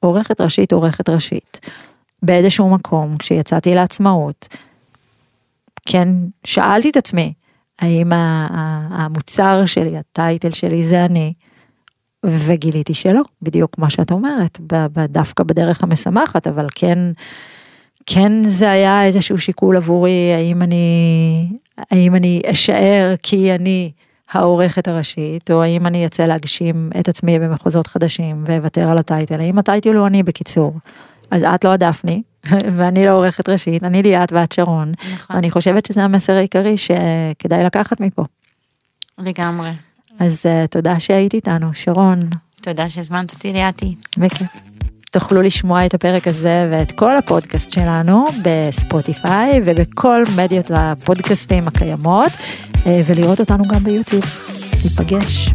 B: עורכת ראשית, עורכת ראשית. באיזשהו מקום, כשיצאתי לעצמאות, כן, שאלתי את עצמי, האם המוצר שלי, הטייטל שלי זה אני, וגיליתי שלא, בדיוק מה שאת אומרת, דווקא בדרך המשמחת, אבל כן, כן זה היה איזשהו שיקול עבורי, האם אני, האם אני אשאר כי אני העורכת הראשית, או האם אני אצא להגשים את עצמי במחוזות חדשים ואוותר על הטייטל, האם הטייטל הוא אני בקיצור. אז את לא הדפני, ואני לא עורכת ראשית, אני ליאת ואת שרון,
C: נכון.
B: ואני חושבת שזה המסר העיקרי שכדאי לקחת מפה.
C: לגמרי.
B: אז uh, תודה שהיית איתנו, שרון.
C: תודה שהזמנת אותי ליאתי.
B: בכיף. תוכלו לשמוע את הפרק הזה ואת כל הפודקאסט שלנו בספוטיפיי ובכל מדיות הפודקאסטים הקיימות, אה, ולראות אותנו גם ביוטיוב. ניפגש.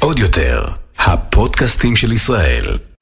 A: עוד יותר, הפודקאסטים של ישראל.